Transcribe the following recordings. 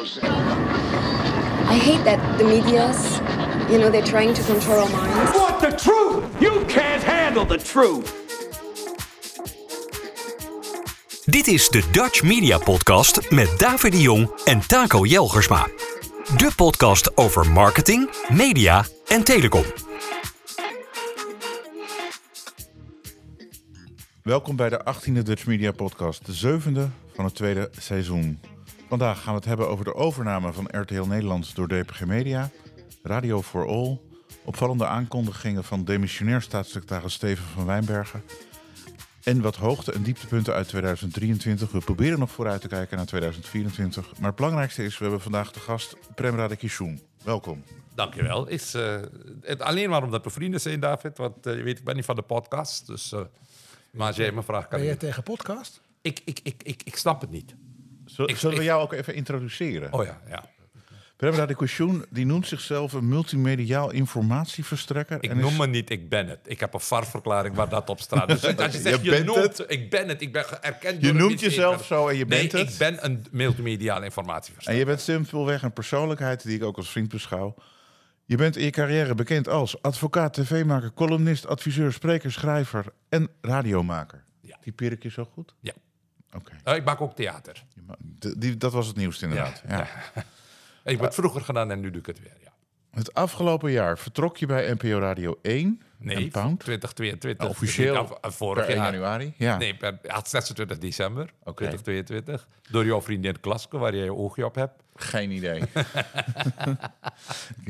I hate that the media's, you know, they're trying to control our minds. Want the truth? You can't handle the truth. Dit is de Dutch Media Podcast met David de Jong en Taco Jelgersma. De podcast over marketing, media en telecom. Welkom bij de 18e Dutch Media Podcast, de zevende van het tweede seizoen. Vandaag gaan we het hebben over de overname van RTL Nederland door DPG Media, Radio for All, opvallende aankondigingen van demissionair staatssecretaris Steven van Wijnbergen en wat hoogte- en dieptepunten uit 2023. We proberen nog vooruit te kijken naar 2024. Maar het belangrijkste is, we hebben vandaag de gast Prem Radikishun. Welkom. Dankjewel. Is, eh, het alleen maar omdat we vrienden zijn, David. Want eh, je weet, ik ben niet van de podcast. Dus, eh, maar als jij me vraagt, kan Ben jij ik... tegen podcast? Ik, ik, ik, ik, ik snap het niet. Zul- Ik- Zullen we jou ook even introduceren? Oh ja, ja. Prem Radikishun die noemt zichzelf een multimediaal informatieverstrekker. Ik en is- noem me niet, ik ben het. Ik heb een VAR-verklaring waar dat op staat. Dus als je zegt, Je je, bent noemt, het. ik ben het, ik ben erkend Je noemt jezelf zo en je bent nee, het. ik ben een multimediale En informatieverstrekker. je bent simpelweg een persoonlijkheid die ik ook als vriend beschouw. Je bent in je carrière bekend als advocaat, tv-maker, columnist, adviseur, spreker, schrijver en radiomaker. Ja. Typeer ik je zo goed? Ja. Oké. Eh, ik maak ook theater. Die- Dat was het nieuwste inderdaad. Ja. Ik heb het vroeger gedaan en nu doe ik het weer. Ja. Het afgelopen jaar vertrok je bij NPO Radio 1 Nee, en Pound. 2022. Officieel Af- af- vorig per 1 jaar. januari. Ja. Nee, per ja, 26 december Oké. 2022. Door jouw vriendin Klaske, waar jij je oogje op hebt. Geen idee.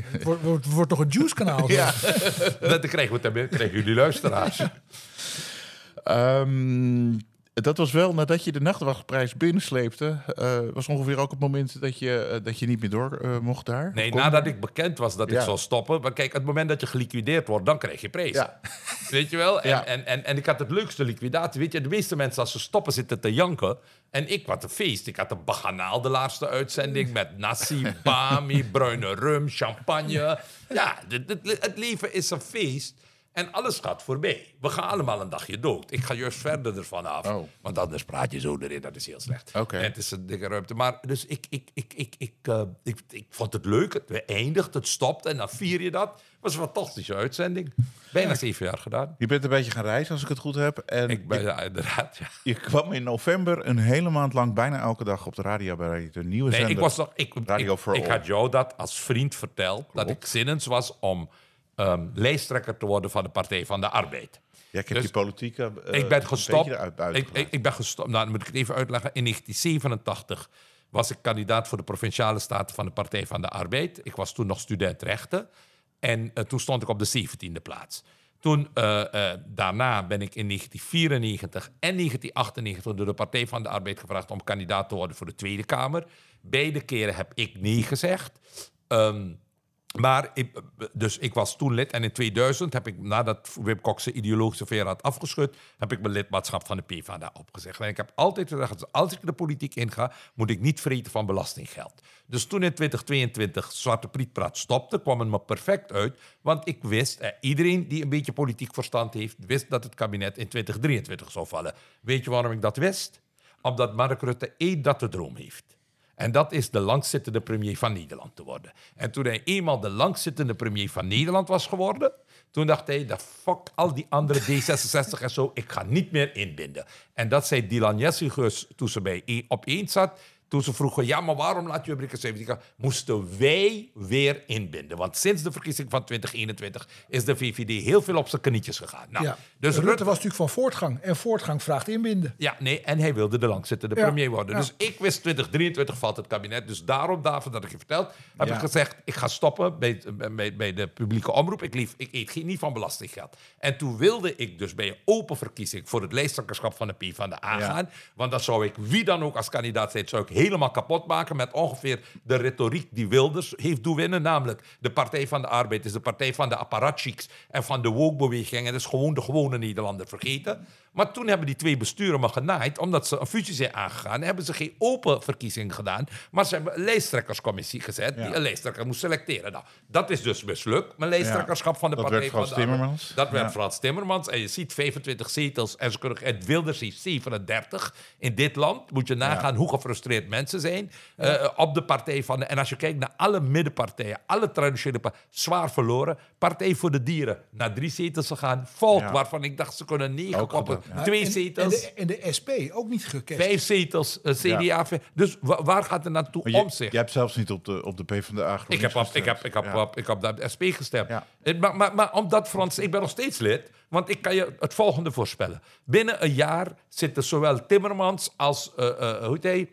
Het wordt, wordt, wordt toch een juice-kanaal? ja. Dat krijgen, we krijgen jullie luisteraars. Ehm, dat was wel nadat je de nachtwachtprijs binnensleepte. eh, was ongeveer ook het moment dat je, eh, dat je niet meer door eh, mocht daar. Nee, nadat ik bekend was dat Ja. ik zou stoppen. Maar kijk, het moment dat je geliquideerd wordt, dan krijg je prijs. Ja. Weet je wel? En, Ja. en, en, en ik had het leukste liquidatie. Weet je, de meeste mensen als ze stoppen zitten te janken. En ik wat een feest. Ik had een baganaal de laatste uitzending met nasi, bami, bruine rum, champagne. Ja, dit- dit- het leven is een feest. En alles gaat voorbij. We gaan allemaal een dagje dood. Ik ga juist verder ervan af. Oh. Want anders praat je zo erin. Dat is heel slecht. Het is een dikke ruimte. Maar dus ik, ik, ik, ik, ik, eh, ik, ik vond het leuk. Het eindigt, het stopt en dan vier je dat. Was een fantastische uitzending. Bijna zeven jaar gedaan. Je bent een beetje gaan reizen, als ik het goed heb. En Ik ben je, ja, inderdaad. Ja. je kwam in november een hele maand lang bijna elke dag op de radio bij de nieuwe Nee, zender. ik, was nog, ik, Radio ik, for ik All. had jou dat als vriend verteld. Dat ik zinnens was om ehm, lijsttrekker te worden van de Partij van de Arbeid. Ja, ik heb Dus die politieke eh, ik ben een gestopt. Ik, ik, ik ben gestopt. Nou, dan moet ik het even uitleggen. In 1987 was ik kandidaat voor de provinciale staten van de Partij van de Arbeid. Ik was toen nog student rechten. En eh, toen stond ik op de 17e plaats. Toen, eh, eh, daarna ben ik in 1994 en 1998 door de Partij van de Arbeid gevraagd om kandidaat te worden voor de Tweede Kamer. Beide keren heb ik nee gezegd. Ehm, maar ik, dus ik was toen lid en in 2000 heb ik, nadat Wim zijn ideologische veer had afgeschud, heb ik mijn lidmaatschap van de PvdA opgezegd. En ik heb altijd gezegd, als ik de politiek inga, moet ik niet vreten van belastinggeld. Dus toen in 2022 Zwarte Prietpraat stopte, kwam het me perfect uit. Want ik wist, eh, iedereen die een beetje politiek verstand heeft, wist dat het kabinet in 2023 zou vallen. Weet je waarom ik dat wist? Omdat Mark Rutte één dat de droom heeft. En dat is de langzittende premier van Nederland te worden. En toen hij eenmaal de langzittende premier van Nederland was geworden, toen dacht hij, de fuck al die andere D66 en zo, ik ga niet meer inbinden. En dat zei Dylan Jessigus toen E op één zat. Toen ze vroegen, ja, maar waarom laat je Brikke 17 Moesten wij weer inbinden. Want sinds de verkiezing van 2021 is de VVD heel veel op zijn knietjes gegaan. Nou, Ja. Dus Rutte, Rutte was natuurlijk van voortgang. En voortgang vraagt inbinden. ja, nee, en hij wilde de langzittende Ja, premier worden. ja. Dus ik wist 2023 valt het kabinet. Dus daarom, David, dat ik je verteld, heb ik gezegd... ik ga stoppen bij, bij, bij de publieke omroep. Ik, lief, ik eet geen, niet van belastinggeld. En toen wilde ik dus bij een open verkiezing... voor het lijsttrekkerschap van de P van de A Ja. gaan. Want dan zou ik, wie dan ook als kandidaat zijn... zou ik helemaal kapot maken met ongeveer de retoriek die Wilders heeft doen winnen. Namelijk, de Partij van de Arbeid is de partij van de apparatchiks... en van de woke-beweging. En dat is gewoon de gewone Nederlander vergeten. Maar toen hebben die twee besturen me genaaid, omdat ze een fusie zijn aangegaan. Hebben ze geen open verkiezing gedaan, maar ze hebben een lijsttrekkerscommissie gezet die een lijsttrekker moest selecteren. Nou, dat is dus mislukt, mijn lijsttrekkerschap van de Dat Partij werd Frans van de Arbeid. Timmermans. Dat werd. Frans Timmermans. En je ziet 25 zetels en ze kunnen, het Wilders heeft 37 in dit land. Moet je nagaan hoe gefrustreerd mensen zijn eh, op de partij van de... En als je kijkt naar alle middenpartijen, alle traditionele partijen, zwaar verloren. Partij voor de Dieren, naar drie zetels gegaan. Volt, waarvan ik dacht ze kunnen negen koppen. Ja. Twee En- zetels, En de, en de SP ook niet gekend. vijf zetels, eh, CDA. vijf- Dus wa- waar gaat het naartoe je- om zich? Jij hebt zelfs niet op de, op de PvdA Ik heb, op, ik, heb, ik, heb Ja. op, ik heb op de SP gestemd. Ja. Eh, Maar, maar, maar omdat Frans, ik ben nog steeds lid, want ik kan je het volgende voorspellen. Binnen een jaar zitten zowel Timmermans als, eh, eh, hoe heet hij,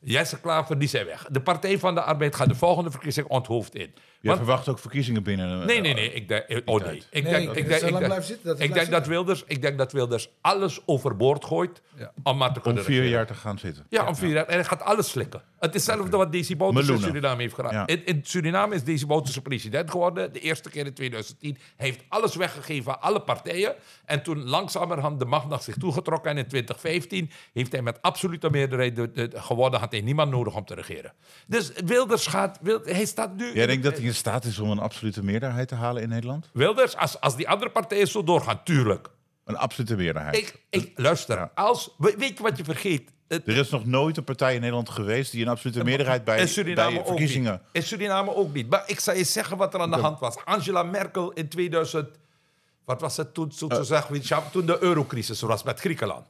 Jesse Klaver, die zijn weg. De Partij van de Arbeid gaat de volgende verkiezing onthoofd in. Je Want- verwacht ook verkiezingen binnen. eh, Nee, nee, nee. Ik denk, oh nee. Ik denk, ik dat denk, ik denk, zitten, ik denk. Wilders, ik denk dat Wilders alles overboord gooit Ja. om maar te Om kunnen vier regeren. jaar te gaan zitten. Ja, om vier jaar. En hij gaat alles slikken. Het is hetzelfde wat Desi Bouterse in. Suriname heeft gedaan. Ja. In, in Suriname is Desi Bouterse president geworden. De eerste keer in 2010. Hij heeft alles weggegeven aan alle partijen. En toen langzamerhand de macht naar zich toegetrokken. En in 2015 heeft hij met absolute meerderheid de, de- gewonnen. Had hij niemand nodig om te regeren. Dus Wilders gaat... Wild- hij staat nu... Jij denkt dat hij in staat is om een absolute meerderheid te halen in Nederland? Wilders, als, als die andere partijen zo doorgaan, tuurlijk. Een absolute meerderheid. Ik, ik, luister, Ja. als, we- weet je wat je vergeet? Er is nog nooit een partij in Nederland geweest die een absolute meerderheid bij, bij verkiezingen. In Suriname ook niet. Maar ik zal je zeggen wat er aan de hand was. Angela Merkel in 2000... Wat was het toen? Toen, Eh. ze zag, weet je, toen de eurocrisis was met Griekenland.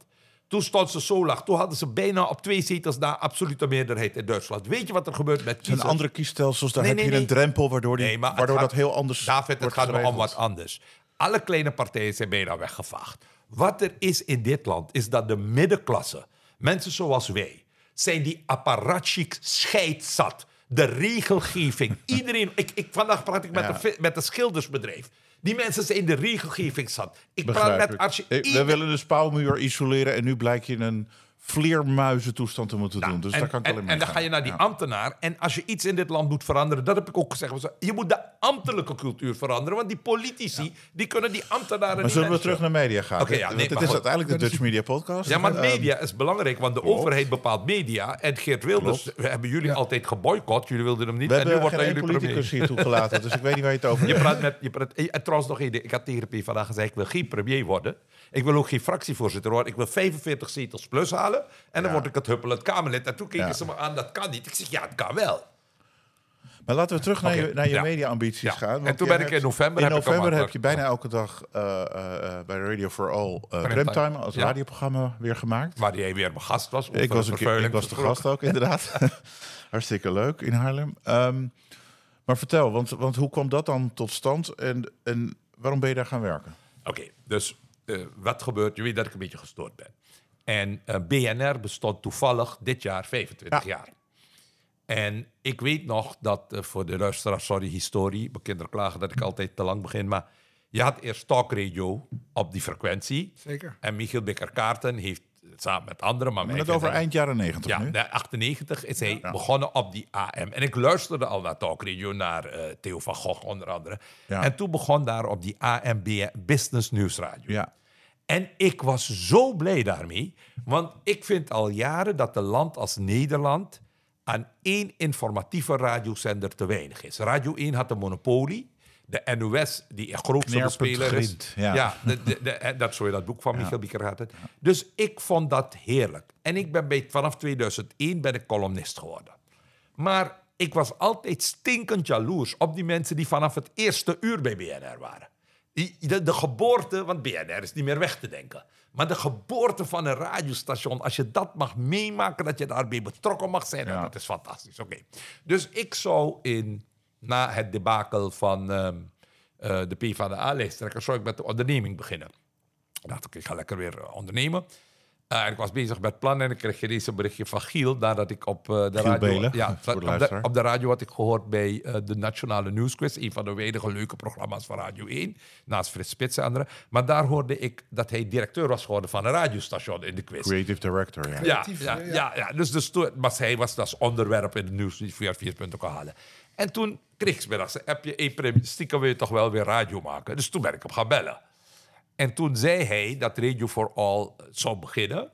Toen stond ze zo laag. Toen hadden ze bijna op twee zetels na absolute meerderheid in Duitsland. Weet je wat er gebeurt met Er kiezers? andere kiesstelsels, daar Nee, heb nee, je een drempel waardoor, die, waardoor gaat- dat heel anders David, het gaat om wat anders. Alle kleine partijen zijn bijna weggevaagd. Wat er is in dit land, is dat de middenklasse, mensen zoals wij, zijn die apparatchik scheidzat. De regelgeving. Iedereen, ik, ik, vandaag praat ik met, Ja. een, fi- met een schildersbedrijf. Die mensen zijn de regelgeving zat. Ik praat met ik. archi- Eh, We willen de spouwmuur isoleren en nu blijkt je een vleermuizentoestand te moeten doen. Dus en, daar kan ik en, alleen maar en dan gaan. ga je naar die Ja. ambtenaar. En als je iets in dit land moet veranderen, dat heb ik ook gezegd. Je moet de ambtelijke cultuur veranderen. Want die politici, die kunnen die ambtenaren Maar niet zullen we terug naar media gaan? Oké, ja, Want het is goed. uiteindelijk de Dutch Media Podcast. Ja, maar Ehm, media is belangrijk, want de overheid bepaalt media. En Geert Wilders we hebben jullie altijd geboycott. Jullie wilden hem niet. we en nu wordt jullie politicus premier. hier toegelaten, dus ik weet niet waar je het over Je hebt. praat met... Je praat, en trouwens nog één ding. Ik had tegen de PvdA gezegd, ik wil geen premier worden. Ik wil ook geen fractievoorzitter worden. Ik wil 45 zetels plus halen. En dan word ik het huppelend Kamerlid. En toen keken ze me aan, dat kan niet. Ik zeg, ja, het kan wel. Maar laten we terug naar je, naar je ja. media-ambities Ja. gaan. En want toen jij ben ik in november In heb november heb je bijna elke dag eh, eh, bij Radio for All Primetime. Primetime als Ja. radioprogramma weer gemaakt. Waar jij weer mijn gast was. Ik was, een keer, ik was de gast ook, inderdaad. Hartstikke leuk in Haarlem. Ehm, maar vertel, want, want hoe kwam dat dan tot stand en, en waarom ben je daar gaan werken? Oké, dus wat gebeurt? Je weet dat ik een beetje gestoord ben. En eh, BNR bestond toevallig dit jaar 25 Ja. jaar. En ik weet nog dat eh, voor de luisteraars, sorry, historie. Mijn kinderen klagen dat ik altijd te lang begin. Maar je had eerst talkradio op die frequentie. Zeker. En Michiel Bikker-Kaarten heeft samen met anderen... Maar Maar net over eind jaren negentig ja, nu. de 98 is hij begonnen op die AM. En ik luisterde al naar talkradio, naar eh, Theo van Gogh onder andere. Ja. En toen begon daar op die AM Business Nieuwsradio. Ja. En ik was zo blij daarmee. Want ik vind al jaren dat een land als Nederland aan één informatieve radiozender te weinig is. Radio 1 had een monopolie. De NOS, die een grootste speler is. grind, ja. de, de, dat zo je dat boek van Michael Bieker had. het. Dus ik vond dat heerlijk. En ik ben bij, vanaf 2001 ben ik columnist geworden. Maar ik was altijd stinkend jaloers op die mensen die vanaf het eerste uur bij BNR waren. De, de geboorte, want BNR is niet meer weg te denken. Maar de geboorte van een radiostation, als je dat mag meemaken, dat je daarbij betrokken mag zijn, Ja. dat is fantastisch. Oké. Dus ik zou in, na het debakel van ehm eh de PvdA-lijsttrekker, zou ik met de onderneming beginnen. Ik dacht, oké, ik ga lekker weer eh, ondernemen. En ik was bezig met plannen en ik kreeg deze berichtje van Giel... nadat ik op eh, de radio... Belen, ja, op, de, op radio had ik gehoord bij eh, de Nationale Nieuwsquiz. Een van de weinige leuke programma's van Radio 1. Naast Frits Spits en anderen. Maar daar hoorde ik dat hij directeur was geworden van een radiostation in de quiz. Creative Director, ja. Ja, ja, ja. ja. ja, dus, dus toen, maar hij was dat onderwerp in de nieuws via 4.0 halen. En toen kreeg ik middags een appje, hey, stiekem wil je toch wel weer radio maken? Dus toen ben ik hem gaan bellen. En toen zei hij dat Radio for All zou beginnen.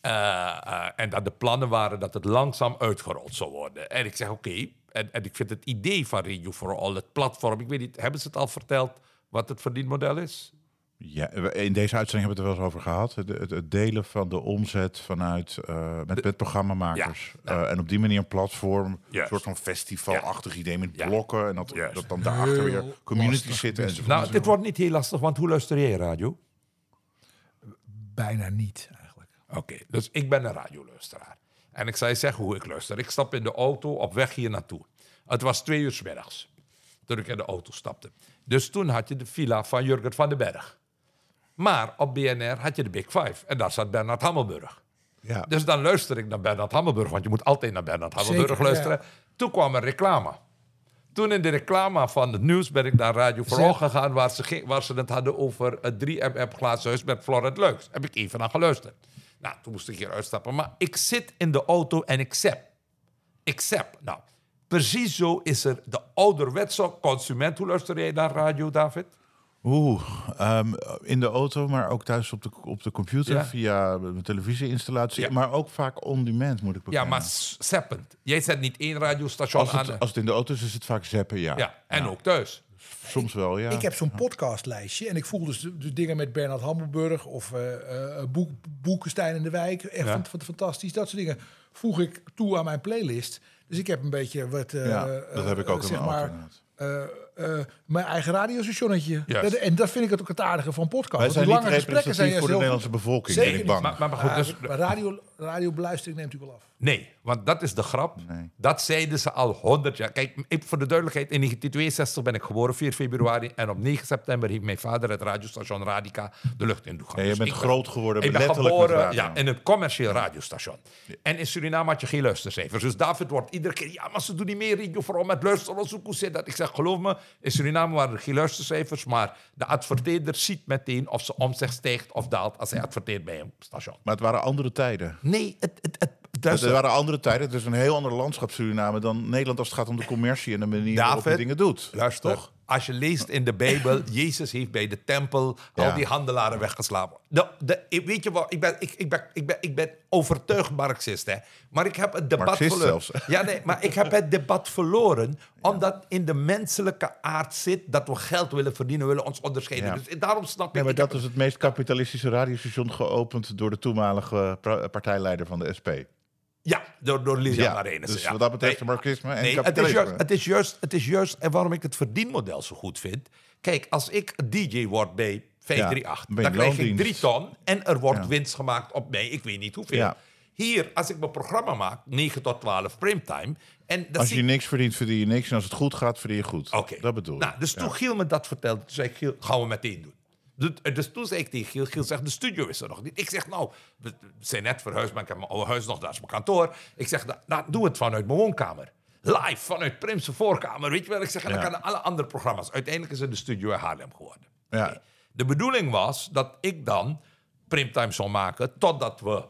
Eh, eh, en dat de plannen waren dat het langzaam uitgerold zou worden. En ik zeg oké. En, en ik vind het idee van Radio for All, het platform... Ik weet niet, hebben ze het al verteld wat het verdienmodel is? Ja, in deze uitzending hebben we het er wel eens over gehad. Het, het, delen van de omzet vanuit eh, met, met programmamakers. Ja, ja. Eh, en op die manier een platform, een soort van festivalachtig idee met Ja. blokken. En dat, dat dan daarachter weer communities lastig zitten. En business. Nou, dit wordt niet heel lastig, want hoe luister jij radio? Bijna niet eigenlijk. Oké, dus ik ben een radioluisteraar. En ik zou je zeggen hoe ik luister. Ik stap in de auto op weg hier naartoe. Het was twee uur 's middags toen ik in de auto stapte. Dus toen had je de villa van Jurgen van den Berg. Maar op BNR had je de Big Five. En daar zat Bernard Hammelburg. ja. Dus dan luister ik naar Bernard Hammelburg, want je moet altijd naar Bernard Hammelburg Zeker, luisteren. Toen kwam er reclame. Toen in de reclame van het nieuws ben ik naar Radio Vooral gegaan, waar ze, waar ze het hadden over het 3MM glazen huis met Florent Leuks. Heb ik even naar geluisterd. Nou, toen moest ik hier uitstappen. Maar ik zit in de auto en ik zap. Ik zap. Nou, precies zo is er de ouderwetse consument. Hoe luister jij naar radio, David? Oeh, ehm, in de auto, maar ook thuis op de, op de computer Ja. via een televisieinstallatie. Ja. Maar ook vaak on-demand, moet ik Ja, bekennen. maar s- zappend. Jij zet niet één radiostation als aan. het, als het in de auto is, is het vaak zappen, ja. ja, en ook thuis. Soms wel, ja. Ik heb zo'n podcastlijstje en ik voel dus de, de dingen met Bernard Hammelburg of eh eh, Boek, Boekenstein in de Wijk. Echt Ja. fant- fantastisch. Dat soort dingen voeg ik toe aan mijn playlist. Dus ik heb een beetje wat. eh, Ja, eh, dat heb ik ook eh, in mijn maar, auto, eh, mijn eigen radiostationnetje. Dat- en dat vind ik ook het aardige van podcast. Wij zijn lange gesprekken zijn voor de Nederlandse bevolking, Zeker ben ik niet. bang. Maar, maar goed, dus, maar radio, radiobeluistering neemt natuurlijk wel af. Nee, want dat is de grap. Nee. Dat zeiden ze al 100 jaar. Kijk, ik, voor de duidelijkheid, in 1962 ben ik geboren, 4 februari. En op 9 september heeft mijn vader het radiostation Radica de lucht in doen gaan. Ja, je Dus bent ik ben- groot geworden, Ik ben letterlijk met geboren radio. ja, in een commercieel radiostation. En in Suriname had je geen luistercijfers. Dus David wordt iedere keer... Ja, maar ze doen niet meer radio vooral met luisteronderzoek. Hoe zit dat? Ik zeg, geloof me, in Suriname waren er geen luistercijfers. Maar de adverteerder ziet meteen of zijn omzet stijgt of daalt... als hij adverteert bij een station. Maar het waren andere tijden. Nee, het... het, het Het luister- waren andere tijden. Het is een heel ander landschap Suriname dan Nederland als het gaat om de commercie en de manier waarop je dingen doet. Luister, Toch? Als je leest in de Bijbel, Jezus heeft bij de tempel al die handelaren weggeslapen. De, de, weet je wat, ik ben, ik, ik, ben, ik, ben, ik ben overtuigd Marxist, hè. Maar ik heb het debat Marxist verloren. zelfs. Ja, nee, maar ik heb het debat verloren, omdat in de menselijke aard zit dat we geld willen verdienen, willen ons onderscheiden. Ja. Dus daarom snap ik... Nee, maar ik dat is het meest kapitalistische radiostation geopend door de toenmalige partijleider van de SP. Ja, door, door Lisa Ja, dus ja. wat dat betreft marxisme en nee, het is, juist, het, is juist, het is juist, en waarom ik het verdienmodel zo goed vind. Kijk, als ik DJ word bij 538, Ja, ben je dan krijg ik drie ton en er wordt winst gemaakt op mij, ik weet niet hoeveel. Hier, als ik mijn programma maak, 9 tot 12 primetime. En dat Als je niks verdient, verdien je niks. En als het goed gaat, verdien je goed. Oké. Dat bedoel ik. Nou, dus toen Giel me dat vertelde, toen zei ik, Giel, gaan we meteen doen. Dus- Dus toen zei ik tegen Giel, Giel zegt, de studio is er nog niet. Ik zeg, nou, we zijn net verhuisd, maar ik heb mijn oude huis nog, daar is mijn kantoor. Ik zeg, nou, nou, doe het vanuit mijn woonkamer. Live, vanuit Primse voorkamer, weet je wel. Ik zeg, en dan Ja. kunnen alle andere programma's. Uiteindelijk is het de studio in Haarlem geworden. Ja. De bedoeling was dat ik dan primtime zou maken... totdat we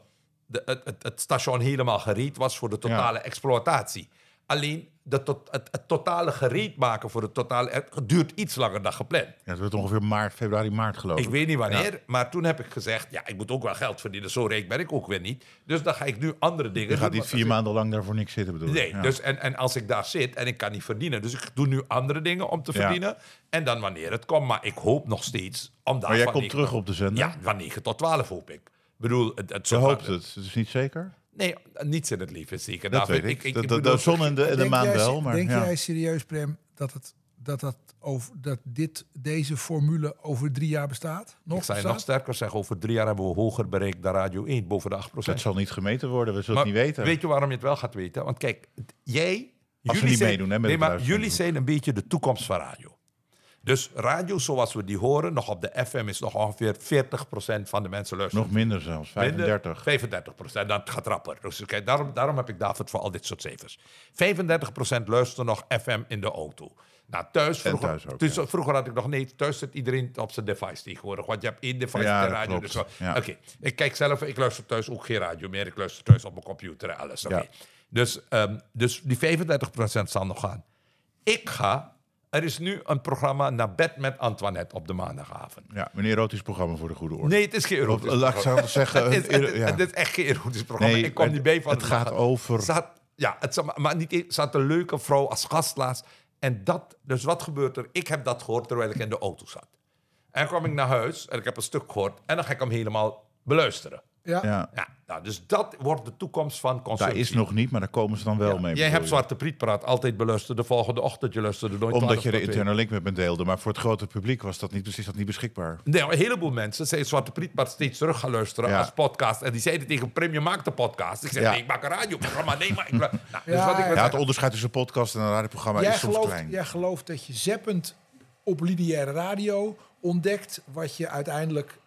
de, het, het, het station helemaal gereed was voor de totale exploitatie. Alleen de tot, het, het totale gereed maken voor de totale... Het duurt iets langer dan gepland. Ja, het wordt ongeveer maart, februari, maart geloof ik. Ik weet niet wanneer, maar toen heb ik gezegd... ja, ik moet ook wel geld verdienen. Zo rijk ben ik ook weer niet. Dus dan ga ik nu andere dingen Je gaat doen, niet vier maanden lang daarvoor niks zitten, bedoel. Nee, Ja. dus en, en als ik daar zit en ik kan niet verdienen... dus ik doe nu andere dingen om te verdienen. En dan wanneer het komt. Maar ik hoop nog steeds... Om daar Maar jij komt terug op de zender? Ja, van 9 tot 12 hoop ik. Ik bedoel, het, het Je hoopt het. Het is niet zeker? Nee, niets in het leven is zeker. Dat David. weet ik. de, de, bedoel- de zon en de, Denk maan jij, wel, maar denk ja. jij serieus, Prem, dat, het, dat, dat, over, dat dit, deze formule over drie jaar bestaat? Nog Ik zou nog sterker zeggen, over drie jaar hebben we hoger bereikt dan Radio 1, boven de 8% Het zal niet gemeten worden, we zullen Maar het niet weten. Weet je waarom je het wel gaat weten? Want kijk, jij... Als we niet zijn, meedoen, hè, met nee, het maar jullie zijn een beetje de toekomst van radio. Dus radio zoals we die horen, nog op de FM is nog ongeveer 40% van de mensen luisteren. Nog minder zelfs, 35. 35 procent, dat gaat rapper. Dus kijk, daarom, daarom heb ik David voor al dit soort cijfers. 35 procent luistert nog FM in de auto. Nou, thuis, vroeger, thuis ook, dus ja. vroeger had ik nog nee, thuis zit iedereen op zijn device tegenwoordig. Want je hebt één device Ja, de radio. Dus. Ja. Oké, ik kijk zelf, ik luister thuis ook geen radio meer. Ik luister thuis op mijn computer en alles. Oké. Ja. Dus, ehm, dus die 35 procent zal nog gaan. Ik ga, er is nu een programma naar bed met Antoinette op de maandagavond. Ja, een erotisch programma voor de goede orde. Nee, het is geen erotisch Of, laat ik zeggen, het, is, het, ja. het is echt geen erotisch programma. Nee, ik kom het- niet bij van het gaat over- ja, het, zat- maar niet, ze had een leuke vrouw als gast laatst. En dat, dus wat gebeurt er? Ik heb dat gehoord terwijl ik in de auto zat. En kom ik naar huis en ik heb een stuk gehoord. En dan ga ik hem helemaal beluisteren. Ja. Ja. Ja, nou, dus dat wordt de toekomst van Daar consumptie. is nog niet, maar daar komen ze dan wel mee. Jij hebt? Zwarte Priet praat altijd beluisterd de volgende ochtend. Je luisterde nooit Omdat 12 je de interne link met me deelde. Maar voor het grote publiek was dat niet, precies dat niet beschikbaar. Nee, een heleboel mensen zijn Zwarte Priet maar steeds terug gaan luisteren Ja. als podcast. En die zeiden tegen Prim, je maakt een podcast. Ik zei, Ja. nee, ik maak een radioprogramma. Nee, maar ik... nou, dus Ja, wat ik ja. Het onderscheid tussen podcast en een radioprogramma Jij is soms gelooft, klein. jij gelooft dat je zeppend op lineaire radio ontdekt wat je uiteindelijk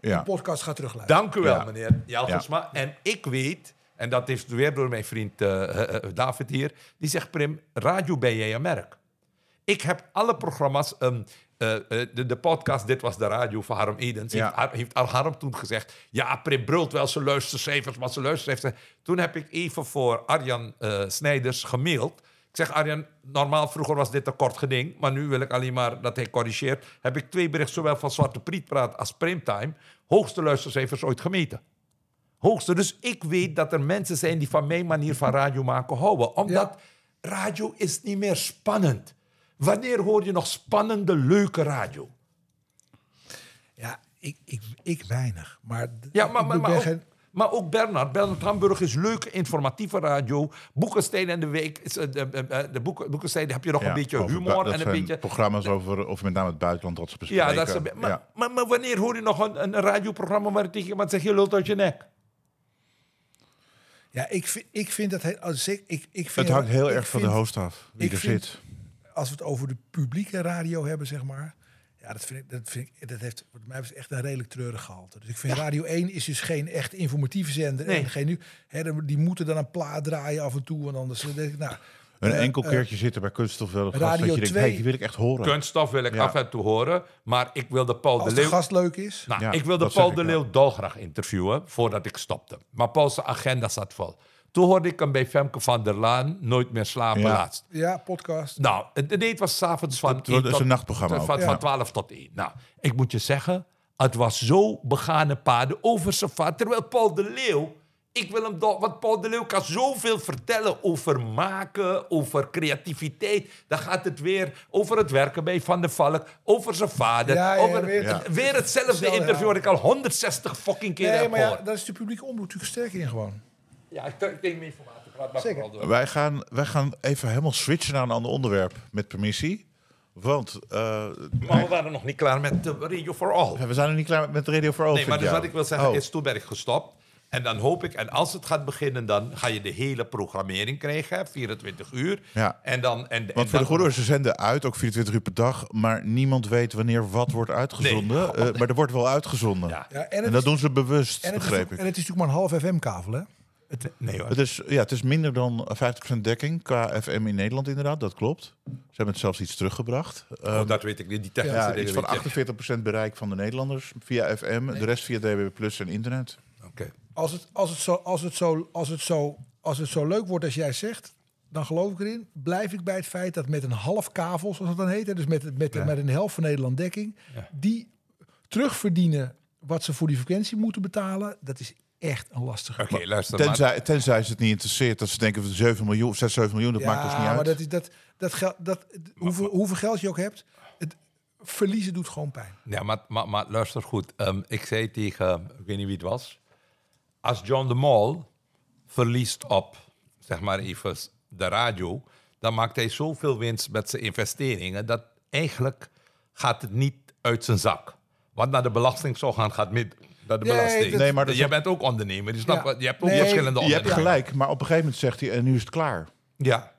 Ja. een podcast gaat terugluisteren. Dank u wel, Ja. meneer Jalgersma. En ik weet, en dat is weer door mijn vriend eh, eh, eh, David hier... die zegt, Prim, radio ben jij een merk. Ik heb alle programma's... ehm, eh, eh, de, de podcast Dit Was De Radio van Harm Edens... Ja. heeft, heeft Al Harm toen gezegd... ja, Prim brult wel zijn luistercijfers, maar zijn luistercijfers... Toen heb ik even voor Arjan eh, Snijders gemaild... Ik zeg, Arjan, normaal vroeger was dit een kort geding... maar nu wil ik alleen maar dat hij corrigeert. Heb ik twee berichten, zowel van Zwarte Priet Praat als Primetime... hoogste luistercijfers ooit gemeten. Hoogste. Dus ik weet dat er mensen zijn die van mijn manier van radio maken houden. Omdat radio is niet meer spannend. Wanneer hoor je nog spannende, leuke radio? Ja, ik, ik, ik weinig. Maar, Ja, maar, maar, ben maar, ook, geen- maar ook Bernard. Bernard Hamburg is leuke, informatieve radio. Boekenstein en de Week. Is, eh, de, eh, eh, de boeken, Boekenstein heb je nog Ja, een beetje humor en een beetje... programma's over, over met name het buitenland dat ze bespreken. Ja, dat is maar, Ja. maar, maar wanneer hoor je nog een, een radioprogramma waar je tegen iemand zegt... je lult uit je nek? ja, ik, vind, ik vind dat heel, als ik, ik, ik vind, Het hangt heel erg van de host af, wie ik er vind- zit. Als we het over de publieke radio hebben, zeg maar. Ja, dat vind ik, dat vind ik, dat heeft voor mij echt een redelijk treurig gehalte. Dus ik vind Radio 1 is dus geen echt informatieve zender. Nee. En geen nu, hè, die moeten dan een plaat draaien af en toe. Want anders denk ik, nou, Een eh, enkel eh, keertje zitten bij Kunststof wel gast Radio dat je denkt, 2. hey, die wil ik echt horen. Kunststof wil ik Ja. af en toe horen. Maar ik wilde Paul als de de Leeuw... gast leuk is. Nou, Ja, ik wilde Paul de Leeuw dolgraag interviewen voordat ik stopte. Maar Paul's agenda zat vol. Toen hoorde ik hem bij Femke van der Laan nooit meer slapen Ja. laatst. Ja, podcast. Nou, het nee, het was s'avonds van, 1 is een nachtprogramma Van, ook. van Ja. 12 tot 1. Nou, ik moet je zeggen, het was zo begane paden over zijn vaart. Terwijl Paul de Leeuw, ik wil hem do- want Paul de Leeuw kan zoveel vertellen over maken, over creativiteit. Dan gaat het weer over het werken bij Van der Valk, over zijn vader. Ja, ja, over, weer- het- weer hetzelfde interview ja. wat ik al 160 fucking keer Nee, heb maar ja, daar is de publieke omroep natuurlijk sterk in gewoon. Ja, ik denk me informatie. Praat maar Zeker. door. Wij gaan, wij gaan even helemaal switchen naar een ander onderwerp, met permissie. Want eh, Maar we waren nog niet klaar met de Radio for All. we zijn nog niet klaar met Radio for All. Nee, maar dus jou. wat ik wil zeggen Oh. is, toen ben ik gestopt. En dan hoop ik, en als het gaat beginnen, dan ga je de hele programmering krijgen, hè, 24 uur. Ja. En dan, en, Want en voor de goede ze zenden uit, ook 24 uur per dag. Maar niemand weet wanneer wat wordt uitgezonden. Nee. Eh, maar er wordt wel uitgezonden. Ja. Ja, en, dat is, doen ze bewust, en, het is, begreep ik. en het is natuurlijk maar een half FM-kavel, hè? Het- nee hoor. Het is, ja, het is minder dan 50% dekking qua FM in Nederland inderdaad, dat klopt. Ze hebben het zelfs iets teruggebracht. Oh, Ehm, dat weet ik niet, die technische ja, iets van weet ik. 48% bereik van de Nederlanders via FM. De rest via DB Plus en internet. Oké. Als het, als, het zo, als, het zo, als, het zo, als het zo leuk wordt als jij zegt, dan geloof ik erin. Blijf ik bij het feit dat met een half kavel, zoals het dan heet, hè, dus met, met, met een helft van Nederland dekking, die terugverdienen wat ze voor die frequentie moeten betalen, dat is echt een lastige. Oké, luister maar. Tenzij, tenzij ze het niet interesseert dat ze denken van 7 miljoen, 6, 7 miljoen, dat maakt ons niet uit. maar dat is dat, dat geld, dat, hoeveel, hoeveel geld je ook hebt, het verliezen doet gewoon pijn. Ja, maar, maar, maar luister goed. Ehm, ik zei tegen, ik weet niet wie het was. Als John de Mol verliest op, zeg maar even, de radio... dan maakt hij zoveel winst met zijn investeringen... dat eigenlijk gaat het niet uit zijn zak. Wat naar de belasting zou gaan, gaat met naar de Nee, belasting. dat- Nee, maar dat is Jij ook- bent ook ondernemer. Je, snapt Ja. wat- je hebt ook Nee, verschillende je hebt ondernemingen. gelijk, maar op een gegeven moment zegt hij, en nu is het klaar. Ja.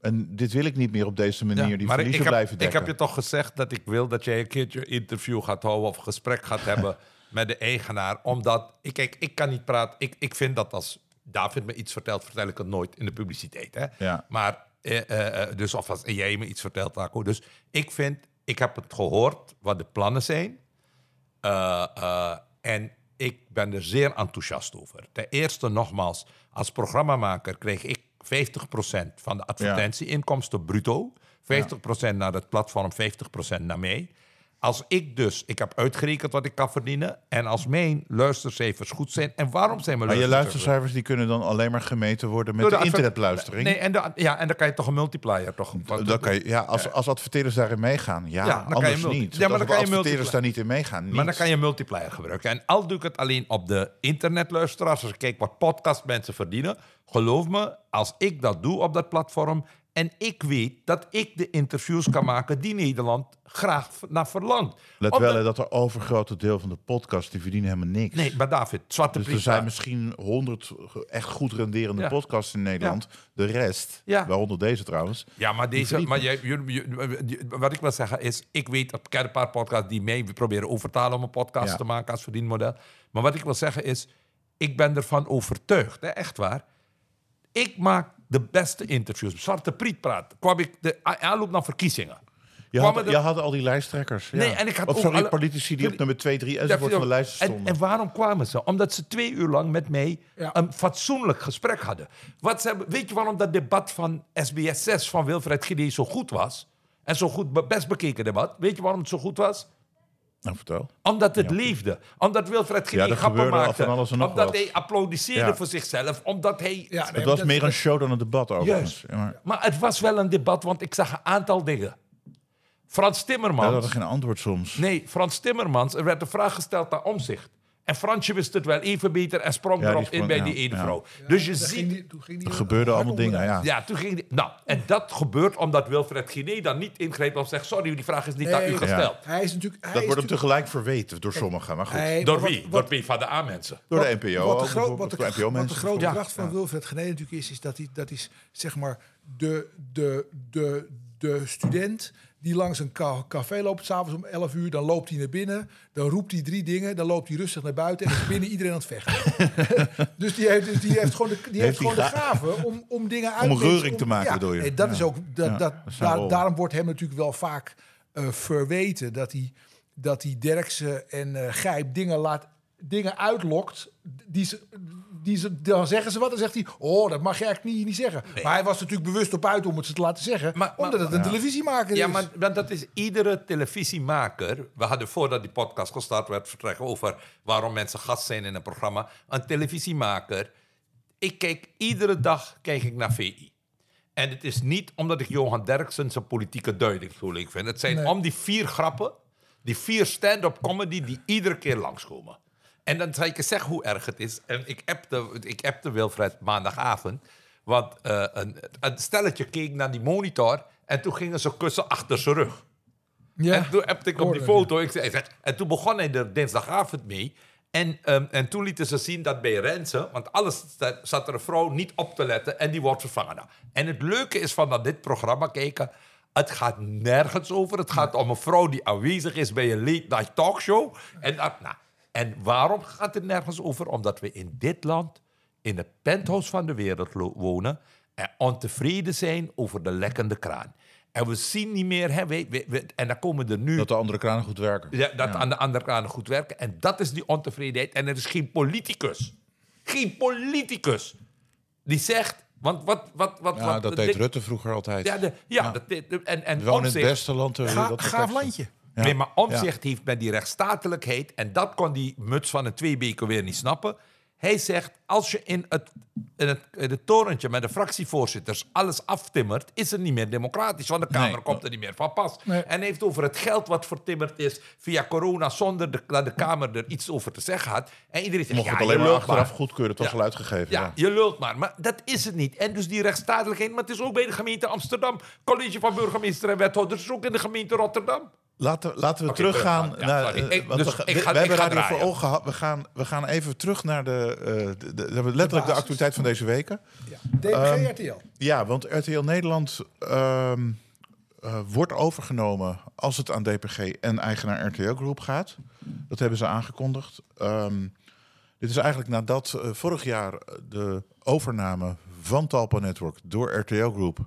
En dit wil ik niet meer op deze manier, Ja, die maar ik, verliezen ik, heb, blijven ik dekken. heb je toch gezegd dat ik wil dat jij een keertje interview gaat houden of gesprek gaat hebben met de eigenaar. Omdat, ik, kijk, ik kan niet praten. Ik, ik vind dat als David me iets vertelt, vertel ik het nooit in de publiciteit. Hè? Ja. Maar, eh, eh, eh, dus of als jij me iets vertelt, Taco. Dus ik vind, ik heb het gehoord wat de plannen zijn. Eh, eh, en ik ben er zeer enthousiast over. Ten eerste, nogmaals, als programmamaker kreeg ik 50% van de advertentieinkomsten bruto. 50% naar het platform, 50% naar mij. Als ik dus, ik heb uitgerekend wat ik kan verdienen. En als mijn luistercijfers goed zijn. En waarom zijn mijn Maar je luistercijfers? luistercijfers die kunnen dan alleen maar gemeten worden met de, internetluistering. Nee, en de- ja, en dan kan je toch een multiplier toch? dan kan je, ja, als, als adverteerders daarin meegaan, ja, anders niet. Ja, maar dan kan als je adverteerders daar niet in meegaan, niet. Maar dan kan je een multiplier gebruiken. En al doe ik het alleen op de internetluisteraars. Als ik kijk wat podcastmensen verdienen. Geloof me, als ik dat doe op dat platform... en ik weet dat ik de interviews kan maken... die Nederland graag naar verlangt. Let Omdat- wel dat er overgrote deel van de podcast, die verdienen helemaal niks. Nee, maar David, Zwarte Dus er zijn misschien honderd echt goed renderende Ja. podcasts in Nederland. De rest, Ja. waaronder deze trouwens. Ja, maar, deze, maar jij, jullie- je- wat ik wil zeggen is... ik weet, ik ken een paar podcasts die mee proberen overtalen... om een podcast te maken als verdienmodel. Maar wat ik wil zeggen is... ik ben ervan overtuigd, hè, echt waar... ik maak de beste interviews. Zwarte Priet praat. Kwam ik de aanloop naar verkiezingen. Je had, je had al die lijsttrekkers. Ja. Nee, en ik had Of sorry, alle- politici die op nummer 2, 3 enzovoort van de lijst en, stonden. en waarom kwamen ze? Omdat ze twee uur lang met mij Ja. een fatsoenlijk gesprek hadden. Wat ze weet je waarom dat debat van SBS 6 van Wilfred Gide zo goed was? En zo goed, be- best bekeken debat. Weet je waarom het zo goed was? Nou, vertel. Omdat het leefde. Omdat Wilfred Gide Ja, grappen maakte. van alles en nog omdat wat. hij applaudisseerde Ja. voor zichzelf. Omdat hij... Ja, nee, Het was dat- meer een dat- show dan een debat overigens. Ja, maar, Maar het was wel een debat, want ik zag een aantal dingen. Frans Timmermans... hadden geen antwoord soms. Nee, Frans Timmermans, er werd een vraag gesteld naar omzicht. En Fransje wist het wel even beter en sprong erop sprong- in bij ja, die ene ja. vrouw. dus je ziet... die- toen ging die Er gebeurden allemaal dingen, ja. Ja, toen ging die... Nou, en dat gebeurt omdat Wilfred Guinea dan niet ingreep en zegt... sorry, die vraag is niet aan u Nee, gesteld. Hij is natuurlijk... Hij Dat is wordt hem tegelijk verweten door sommigen. Maar goed, hij- Door wie? wat- Door wie van de A-mensen. door de Wat- NPO Wat de, gro- wat de, wat de grote kracht van Wilfred Genee natuurlijk is, is dat hij, dat is zeg maar de, de, de, de student die langs een ca- café loopt, s'avonds om 11 uur, dan loopt hij naar binnen, dan roept hij drie dingen, dan loopt hij rustig naar buiten en is binnen iedereen aan het vechten. dus die heeft, dus die heeft gewoon de, die heeft gewoon de ga- gave om, om dingen uit Om reuring te maken, ja, bedoel je? nee, dat Ja. is ook, dat, Ja, dat, dat is zijn daar- rol. daarom wordt hem natuurlijk wel vaak eh, verweten dat hij, dat hij Derksen en eh Gijp dingen, laat, dingen uitlokt. Die ze, die dan zeggen ze wat, dan zegt hij... oh, dat mag je eigenlijk niet, niet zeggen. Maar hij was natuurlijk bewust op uit om het ze te laten zeggen... Maar- maar- omdat het een televisiemaker Ja, is. maar want dat is iedere televisiemaker. We hadden voordat die podcast gestart werd vertrekken over waarom mensen gast zijn in een programma. Een televisiemaker. Ik kijk iedere dag kijk ik naar VI. En het is niet omdat ik Johan Derksen zijn politieke duiding zo leuk vind. Het zijn Nee. om die vier grappen, die vier stand-up comedy die iedere keer langskomen. En dan zal ik je zeggen hoe erg het is. En ik appte, ik appte Wilfred maandagavond. Want eh, een, een stelletje keek naar die monitor en toen gingen ze kussen achter zijn rug. ja. En toen heb ik op die foto. Ik zei, en toen begon hij er dinsdagavond mee. En, ehm, en toen lieten ze zien dat bij Renze, want alles zat er een vrouw niet op te letten en die wordt vervangen. Nou, en het leuke is van dat dit programma kijken. Het gaat nergens over. Het gaat om een vrouw die aanwezig is bij een late night talkshow. En, dat, nou, en waarom gaat het nergens over? Omdat we in dit land, in het penthouse van de wereld wonen. en ontevreden zijn over de lekkende kraan. En we zien niet meer, hè, we, we- we- en dan komen er nu Dat de andere kranen goed werken. ja, dat aan de andere kant goed werken. En dat is die ontevredenheid. En er is geen politicus. Geen politicus. Die zegt. Want wat. wat, wat, Ja, wat dat de- deed Rutte vroeger altijd. Ja, de, ja, Dat, en, en We wonen in het beste land ter Ga- wereld. gaaf landje. Ja. Nee, maar Omzicht heeft met die rechtsstatelijkheid... en dat kon die muts van een tweebeke weer niet snappen... Hij zegt, als je in het, in het, in het torentje met de fractievoorzitters alles aftimmert... is het niet meer democratisch, want de Kamer Nee. komt er niet meer van pas. Nee. En hij heeft over het geld wat vertimmerd is via corona... zonder de, dat de Kamer er iets over te zeggen had. En iedereen zegt, Mocht ja, het je alleen maar achteraf maar. goedkeuren. Het was Ja. al uitgegeven. Ja, Ja. je lult maar. Maar dat is het niet. En dus die rechtsstatelijkheid, maar het is ook bij de gemeente Amsterdam. College van burgemeester en wethouders, ook in de gemeente Rotterdam. Laten, laten we teruggaan. Ja, naar. sorry. eh, Ik- want dus we, ik we- ga- we hebben voor gehad. We gaan, we gaan even terug naar de, eh, de, de, de- letterlijk de actualiteit van deze weken. Ja. DPG RTL. Ja, want RTL Nederland ehm, eh, wordt overgenomen als het aan DPG en eigenaar RTL Groep gaat. Dat hebben ze aangekondigd. Ehm, dit is eigenlijk nadat vorig jaar de overname van Talpa Network door RTL Groep...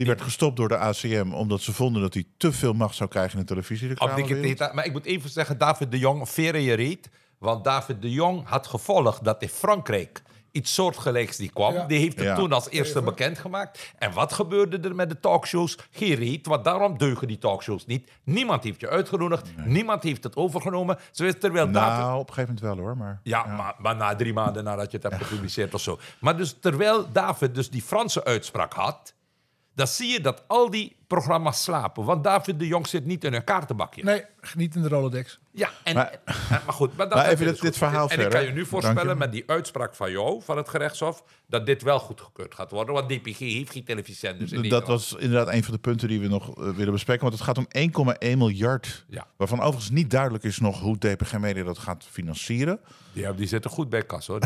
die werd gestopt door de ACM omdat ze vonden dat hij te veel macht zou krijgen in de dikke data. Maar ik moet even zeggen, David de Jong, veren je reet. Want David de Jong had gevolgd dat in Frankrijk iets soortgelijks die kwam. Ja. Die heeft het Ja. toen als eerste bekendgemaakt. En wat gebeurde er met de talkshows? Geen reet, want daarom deugen die talkshows niet. Niemand heeft je uitgenodigd. Niemand heeft het overgenomen. Zo is terwijl David... Nou, op een gegeven moment wel hoor. Maar, Ja, Maar, maar na drie maanden nadat je het hebt gepubliceerd of zo. Maar dus terwijl David dus die Franse uitspraak had... dan zie je dat al die programma's slapen. Want David de Jong zit niet in een kaartenbakje. Nee, niet in de Rolodex. Ja, en, Maar- maar, maar goed. Maar, dat Maar even dit- dus dit verhaal En ik kan je nu voorspellen je. met die uitspraak van jou, van het gerechtshof... dat dit wel goedgekeurd gaat worden. Want DPG heeft geen televisiezenders in dat was inderdaad een van de punten die we nog eh, willen bespreken. Want het gaat om 1,1 miljard. Ja. Waarvan overigens niet duidelijk is nog hoe DPG Media dat gaat financieren. Ja, die zitten goed bij kas, hoor.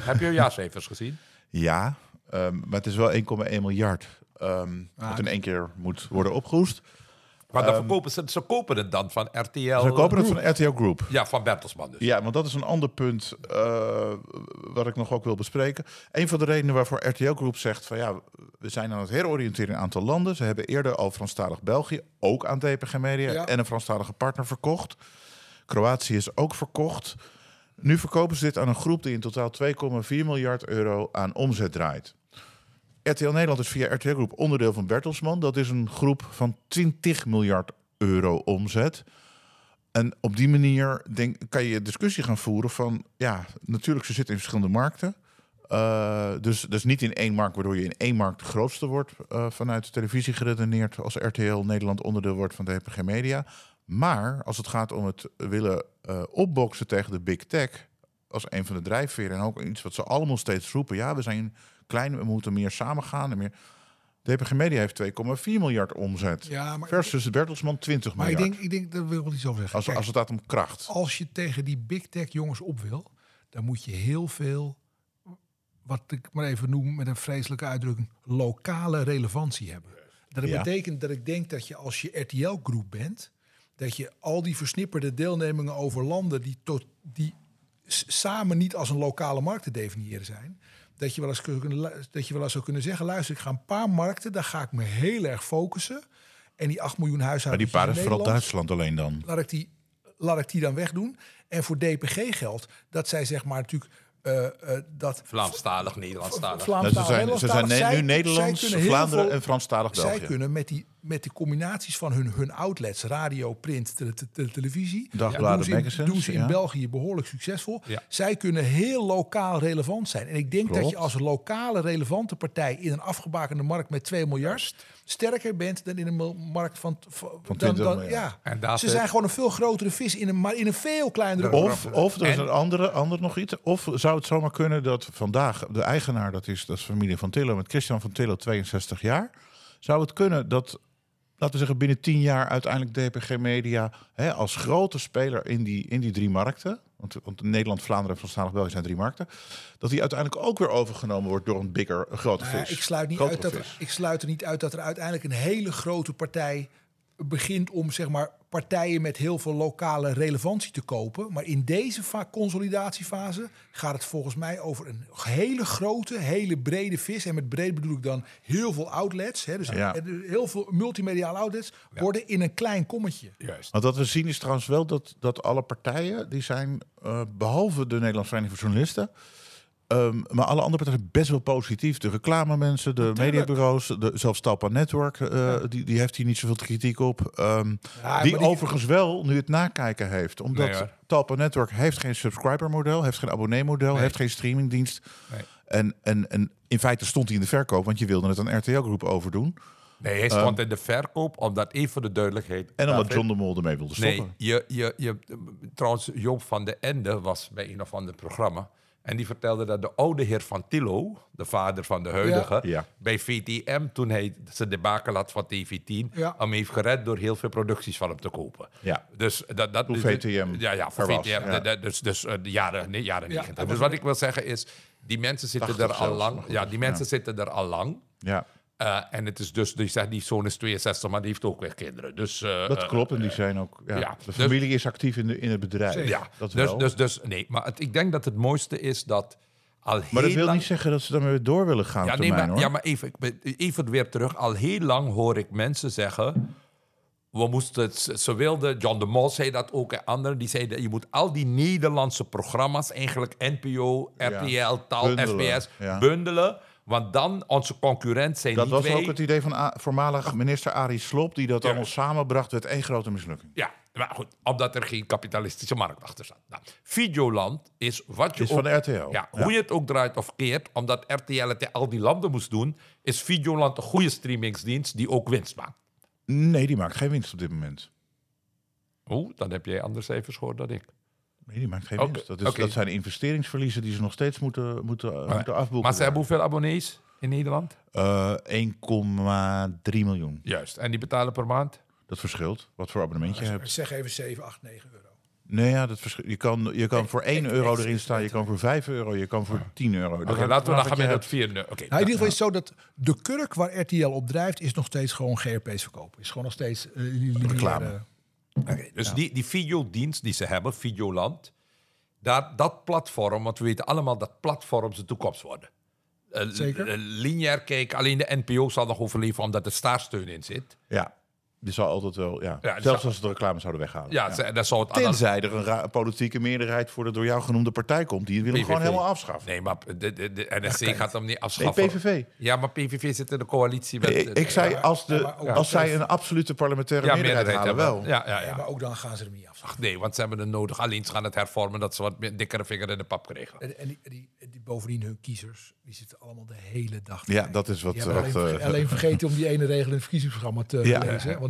heb je hun jaarcijfers gezien? Ja, ehm, maar het is wel 1,1 miljard. Ehm wat in één keer moet worden opgehoest. Maar dan verkopen ze, ze kopen het dan van RTL. Ehm, Ze kopen het van RTL Group. Ja, van Bertelsman dus. Ja, want dat is een ander punt eh, wat ik nog ook wil bespreken. Een van de redenen waarvoor RTL Group zegt van ja, we zijn aan het heroriënteren in een aantal landen. Ze hebben eerder al Franstalig België, ook aan DPG Media Ja. en een Franstalige partner verkocht. Kroatië is ook verkocht. Nu verkopen ze dit aan een groep die in totaal 2,4 miljard euro aan omzet draait. RTL Nederland is via RTL Groep onderdeel van Bertelsmann. Dat is een groep van 20 miljard euro omzet. En op die manier denk, kan je discussie gaan voeren van... ja, natuurlijk, ze zitten in verschillende markten. Eh, dus, dus niet in één markt, waardoor je in één markt de grootste wordt... eh, vanuit de televisie geredeneerd als RTL Nederland onderdeel wordt van de DPG Media. Maar als het gaat om het willen eh, opboksen tegen de big tech... als een van de drijfveren en ook iets wat ze allemaal steeds roepen... ja, we zijn klein, we moeten meer samengaan en meer... DPG Media heeft 2,4 miljard omzet. Ja, maar- versus Bertelsmann 20 Maar ik miljard. denk, ik denk, daar wil ik wel iets over zeggen. als, Kijk, als het gaat om kracht. als je tegen die big tech jongens op wil, dan moet je heel veel, wat ik maar even noem met een vreselijke uitdrukking, lokale relevantie hebben. Dat Ja. betekent dat ik denk dat je als je RTL-groep bent, dat je al die versnipperde deelnemingen over landen die, tot, die samen niet als een lokale markt te definiëren zijn, dat je wel eens, kunnen, dat je wel eens zou kunnen zeggen, luister, ik ga een paar markten, daar ga ik me heel erg focussen. En die 8 miljoen Maar huishoudens die paar in is vooral Duitsland alleen dan. laat ik die, laat ik die dan wegdoen. En voor DPG geldt dat zij zeg maar natuurlijk eh, eh, dat Vlaamstalig, Nederlandstalig. Nou, Vlaamstalig, ze zijn, ze zijn zij- nu zij Nederlands, Vlaanderen veel- en Franstalig Zij België. kunnen met die, met die combinaties van hun, hun outlets, radio, print, te, te- te- televisie, Dagbladen, doen ze in, magazines, doen ze in ja. België behoorlijk succesvol. Ja. Zij kunnen heel lokaal relevant zijn. En ik denk dat je als lokale relevante partij in een afgebakende markt met 2 miljard sterker bent dan in een markt van, van, dan, 20 dan, miljard. ja. En Ze zijn gewoon een veel grotere vis in een, maar in een veel kleinere Of, of er is En- een andere, ander nog iets. Of zou het zomaar kunnen dat vandaag de eigenaar, dat is, dat is familie van Tillo, met Christian van Tillo, 62 jaar. Zou het kunnen dat, laten we zeggen, binnen 10 jaar uiteindelijk DPG Media hè, als grote speler in die, in die drie markten. Want, want Nederland, Vlaanderen en Franstalig België zijn drie markten. Dat die uiteindelijk ook weer overgenomen wordt door een bigger, een grote Nou vis. ik, sluit niet uit dat, er- ik sluit er niet uit dat er uiteindelijk een hele grote partij begint om zeg maar, partijen met heel veel lokale relevantie te kopen. Maar in deze consolidatiefase gaat het volgens mij over een hele grote, hele brede vis. En met breed bedoel ik dan heel veel outlets. Hè, dus Ja. heel veel multimediale outlets worden in een klein kommetje. Juist. Want wat we zien is trouwens wel dat, dat alle partijen, die zijn, eh, behalve de Nederlandse Vereniging voor Journalisten, ehm, maar alle andere partijen best wel positief. De reclamemensen, de mediabureaus, de, zelfs Talpa Network, eh, die, die heeft hier niet zoveel kritiek op. Ehm, Ja, die, overigens wel nu het nakijken heeft. Omdat Nee. Talpa Network heeft geen subscriber model, heeft geen abonnee-model, Nee. heeft geen streamingdienst. Nee. En, en, en in feite stond hij in de verkoop, want je wilde het aan RTL-groep overdoen. Nee, hij stond in de verkoop, omdat even voor de duidelijkheid... En omdat John de Mol ermee wilde stoppen. Nee, je, je, je, trouwens, Joop van de Ende was bij een of ander programma. En die vertelde dat de oude heer van Tillo, de vader van de huidige, Ja. bij VTM, toen hij zijn debakel had van TV10, Ja. hem heeft gered door heel veel producties van hem te kopen. Ja. Dus dat, dat Toen dus- VTM Ja, ja, voor was, VTM. ja. de- de- Dus, dus eh, de jaren, nee, jaren Ja, 90. dat Dus wat ik wil zeggen is, die mensen zitten 80 er al lang. Ja, die mensen ja. zitten er al lang. Ja. Eh, en het is dus, die zegt, die zoon is 62, maar die heeft ook weer kinderen. Dus, eh, Dat eh, klopt, en die zijn ook. Ja, ja, de dus- familie is actief in, de, in het bedrijf. Ja, dat dus, wel. dus, dus nee, maar het, ik denk dat het mooiste is dat al heel maar dat wil lang... niet zeggen dat ze daarmee door willen gaan. ja, op nee, maar, hoor. ja, maar even, even weer terug. Al heel lang hoor ik mensen zeggen... we moesten, ze wilden, John de Mol zei dat ook en anderen, die zeiden je moet al die Nederlandse programma's, eigenlijk NPO, RTL, Tal, Bundelen, SBS, ja. bundelen. Want dan onze concurrent zijn Dat niet was wij. ook het idee van A- voormalig minister Arie Slob... die dat Ja. allemaal samenbracht, werd één grote mislukking. Ja, maar goed, omdat er geen kapitalistische markt achter zat. Nou, Videoland is wat je Is ook... van RTL. Ja, Ja. hoe je het ook draait of keert, omdat RTL het in al die landen moest doen, is Videoland een goede streamingsdienst die ook winst maakt. Nee, die maakt geen winst op dit moment. Oeh, dan heb jij andere cijfers gehoord dan ik. Nee, die maakt geen winst. Dat, is, dat zijn investeringsverliezen die ze nog steeds moeten, moeten, moeten afboeken. Maar ze hebben hoeveel abonnees in Nederland? Eh, 1,3 miljoen. Juist. En die betalen per maand? Dat verschilt. Wat voor abonnement je hebt. Zeg even 7, 8, 9 euro. Nee, ja, dat verschilt. Je kan, je kan voor 1 euro erin staan, je kan voor 5 euro, je kan voor 10 euro. Oké, Dat laten we dan gaan met het hebt. vierde. Oké. Nou, in ieder geval is het zo dat de kurk waar RTL op drijft... is nog steeds gewoon GRP's verkopen. Is gewoon nog steeds... eh, lineaire- Reclame. Oké, dus die, die videodienst die ze hebben, Videoland, daar, dat platform, want we weten allemaal dat platforms de toekomst worden. Zeker. lineair kijken, alleen de NPO zal nog overleven omdat er staarssteun in zit. Ja, die zal altijd wel, ja. Ja, Zelfs zal- als ze de reclame zouden weghalen. Ja, ze- dat zou het Tenzij er een ra- politieke meerderheid voor de door jou genoemde partij komt. Die wil hem gewoon helemaal afschaffen. Nee, maar de, de, de NSC gaat hem niet Nee, afschaffen. PVV. Ja, maar PVV zit in de coalitie met... Ik, ik zei, als, de, als zij een absolute parlementaire ja, meerderheid, meerderheid halen, hebben. wel. Ja, ja, Ja, ja. maar ook dan gaan ze hem niet af. Ach nee, want ze hebben het nodig. Alleen ze gaan het hervormen dat ze wat meer dikkere vinger in de pap kregen. En, en die, die, die bovendien hun kiezers, die zitten allemaal de hele dag. Ja, dat is wat... Wat alleen, eh, alleen vergeten om die ene regel in het verkiezingsprogramma te Ja. lezen.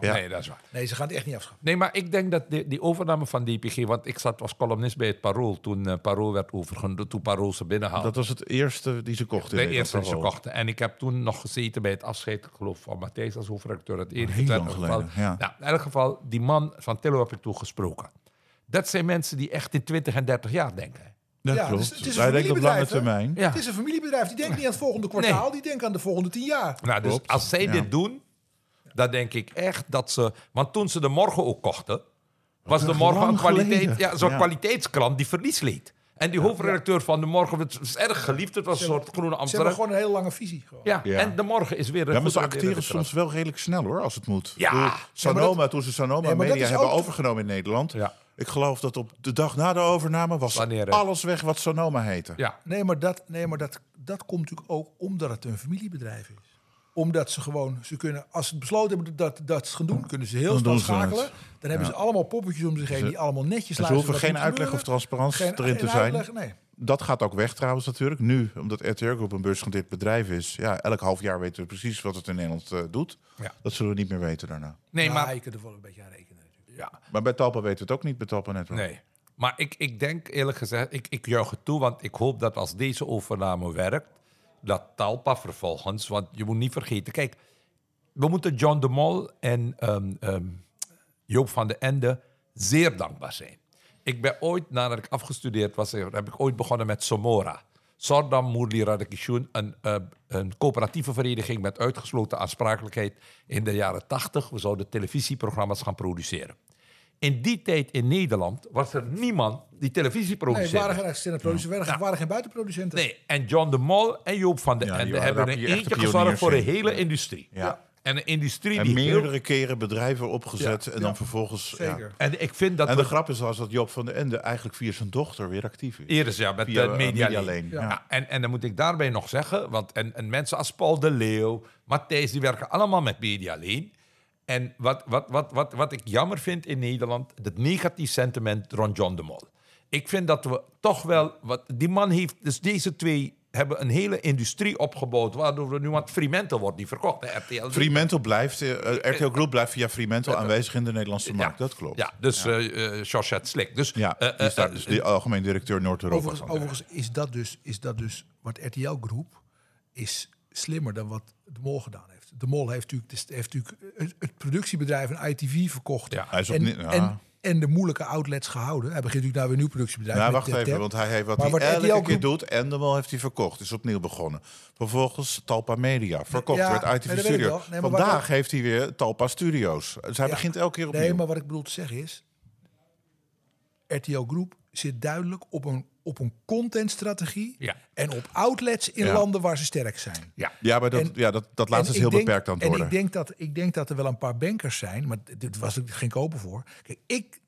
Ja. Nee, dat is waar. Nee, ze gaan het echt niet afschaffen. Nee, maar ik denk dat die, die overname van DPG... Want ik zat als columnist bij het Parool toen uh, Parool werd overgenomen. Toen Parool ze binnenhaalde. dat was het eerste die ze kochten. de eerste die ze kochten. En ik heb toen nog gezeten bij het afscheid, ik geloof, van Matthijs als hoofdredacteur. Het enige heel lang geval. geleden, ja. Nou, in elk geval, die man van Tillo heb ik toen gesproken. Dat zijn mensen die echt in 20 en 30 jaar denken. Dat Ja, klopt. dus het is een Hij denkt op lange termijn. Ja. Het is een familiebedrijf. Die denkt niet aan het volgende kwartaal. Die denkt aan de volgende tien jaar. Nou, dus Klopt. als zij Ja. dit doen, dan denk ik echt dat ze... Want toen ze de morgen ook kochten, was de morgen een kwaliteit, ja, zo'n Ja. kwaliteitskrant die verlies leed. En die hoofdredacteur van de morgen het was erg geliefd. Het was een soort groene Ze hebben Amsterdam. gewoon een hele lange visie. Gewoon. Ja, Ja. en de morgen is weer een Ja, maar ze acteren soms wel redelijk snel hoor, als het moet. Ja. Toen ze Sanoma Nee, Media hebben ook- overgenomen in Nederland. Ja. Ik geloof dat op de dag na de overname was Wanneer, alles weg wat Sanoma heette. Ja, Nee, maar, dat, nee, maar dat, dat komt natuurlijk ook omdat het een familiebedrijf is. Omdat ze gewoon, ze kunnen, als ze besloten hebben dat, dat ze het gaan doen, kunnen ze heel Dan snel schakelen. Dan hebben ze allemaal poppetjes om zich heen die allemaal netjes En ze hoeven geen uitleg of transparantie Geen- erin te zijn. uitleg, nee. Dat gaat ook weg trouwens natuurlijk. Nu, omdat RTL Groep een beursgenoteerd bedrijf is. Ja, elk half jaar weten we precies wat het in Nederland eh, doet. Ja. Dat zullen we niet meer weten daarna. nee, Ja, maar... je kunt er wel een beetje aan rekenen natuurlijk. Ja, Maar bij Talpa weten we het ook niet, bij Talpa net wel. nee. Maar ik, ik denk eerlijk gezegd, ik, ik juich het toe, want ik hoop dat als deze overname werkt, dat Talpa vervolgens, want je moet niet vergeten, kijk, we moeten John de Mol en ehm, ehm, Joop van den Ende zeer dankbaar zijn. Ik ben ooit, nadat ik afgestudeerd was, heb ik ooit begonnen met Somora. Sordam Moerli Radikishun, een, eh, een coöperatieve vereniging met uitgesloten aansprakelijkheid in de jaren 80. We zouden televisieprogramma's gaan produceren. In die tijd in Nederland was er niemand die televisie Nee, produceerde. er waren geen assistenten producenten, er waren, waren geen buitenproducenten. Nee, en John de Mol en Joop van den Ja, die Ende hebben echte eentje gezorgd voor de hele industrie. Ja. En een industrie En die heel- meerdere keren bedrijven opgezet Ja. en dan Ja. vervolgens... ja. Zeker. En ik vind dat En de we- grap is als dat Job van den Ende eigenlijk via zijn dochter weer actief is. Eerder ja, met Via, de eh, media, Media Lane. Lane, Ja. ja. en, en dan moet ik daarbij nog zeggen, want en, en mensen als Paul de Leeuw, Matthijs, die werken allemaal met Media Lane. En wat, wat, wat, wat, wat ik jammer vind in Nederland, het negatief sentiment rond John de Mol. Ik vind dat we toch wel, wat, die man heeft, dus deze twee hebben een hele industrie opgebouwd, waardoor we nu, want Fremantle wordt niet verkocht, de RTL. Fremantle blijft, eh, eh, RTL Group blijft via Fremantle aanwezig in de Nederlandse markt. Dat klopt. Ja, dus eh eh, Georgette Slik. Dus, Ja, die is daar dus de algemeen directeur Noord-Europa. Overigens, overigens is, dat dus, is dat dus wat RTL Groep is slimmer dan wat de Mol gedaan heeft. De Mol heeft natuurlijk, heeft natuurlijk het, productiebedrijf en ITV verkocht. Ja, hij is en, ja. en, en de moeilijke outlets gehouden. Hij begint natuurlijk nou weer een nieuw productiebedrijf. Ja, met wacht even, want hij heeft wat Maar hij wat elke keer doet en de Mol heeft hij verkocht. Is opnieuw begonnen. Vervolgens Talpa Media, verkocht, Ja, werd ITV Studio. Nee, Vandaag heeft hij weer Talpa Studios. Dus hij Ja. begint elke keer opnieuw. Nee, maar wat ik bedoel te zeggen is... RTL Groep zit duidelijk op een, op een contentstrategie Ja. en op outlets in Ja. landen waar ze sterk zijn. Ja. Ja, maar dat, En- ja, dat, dat laatste En is heel denk- beperkt aan het En worden. ik denk, dat, ik denk dat er wel een paar bankers zijn, maar dit was ik geen kopen voor. Kijk, ik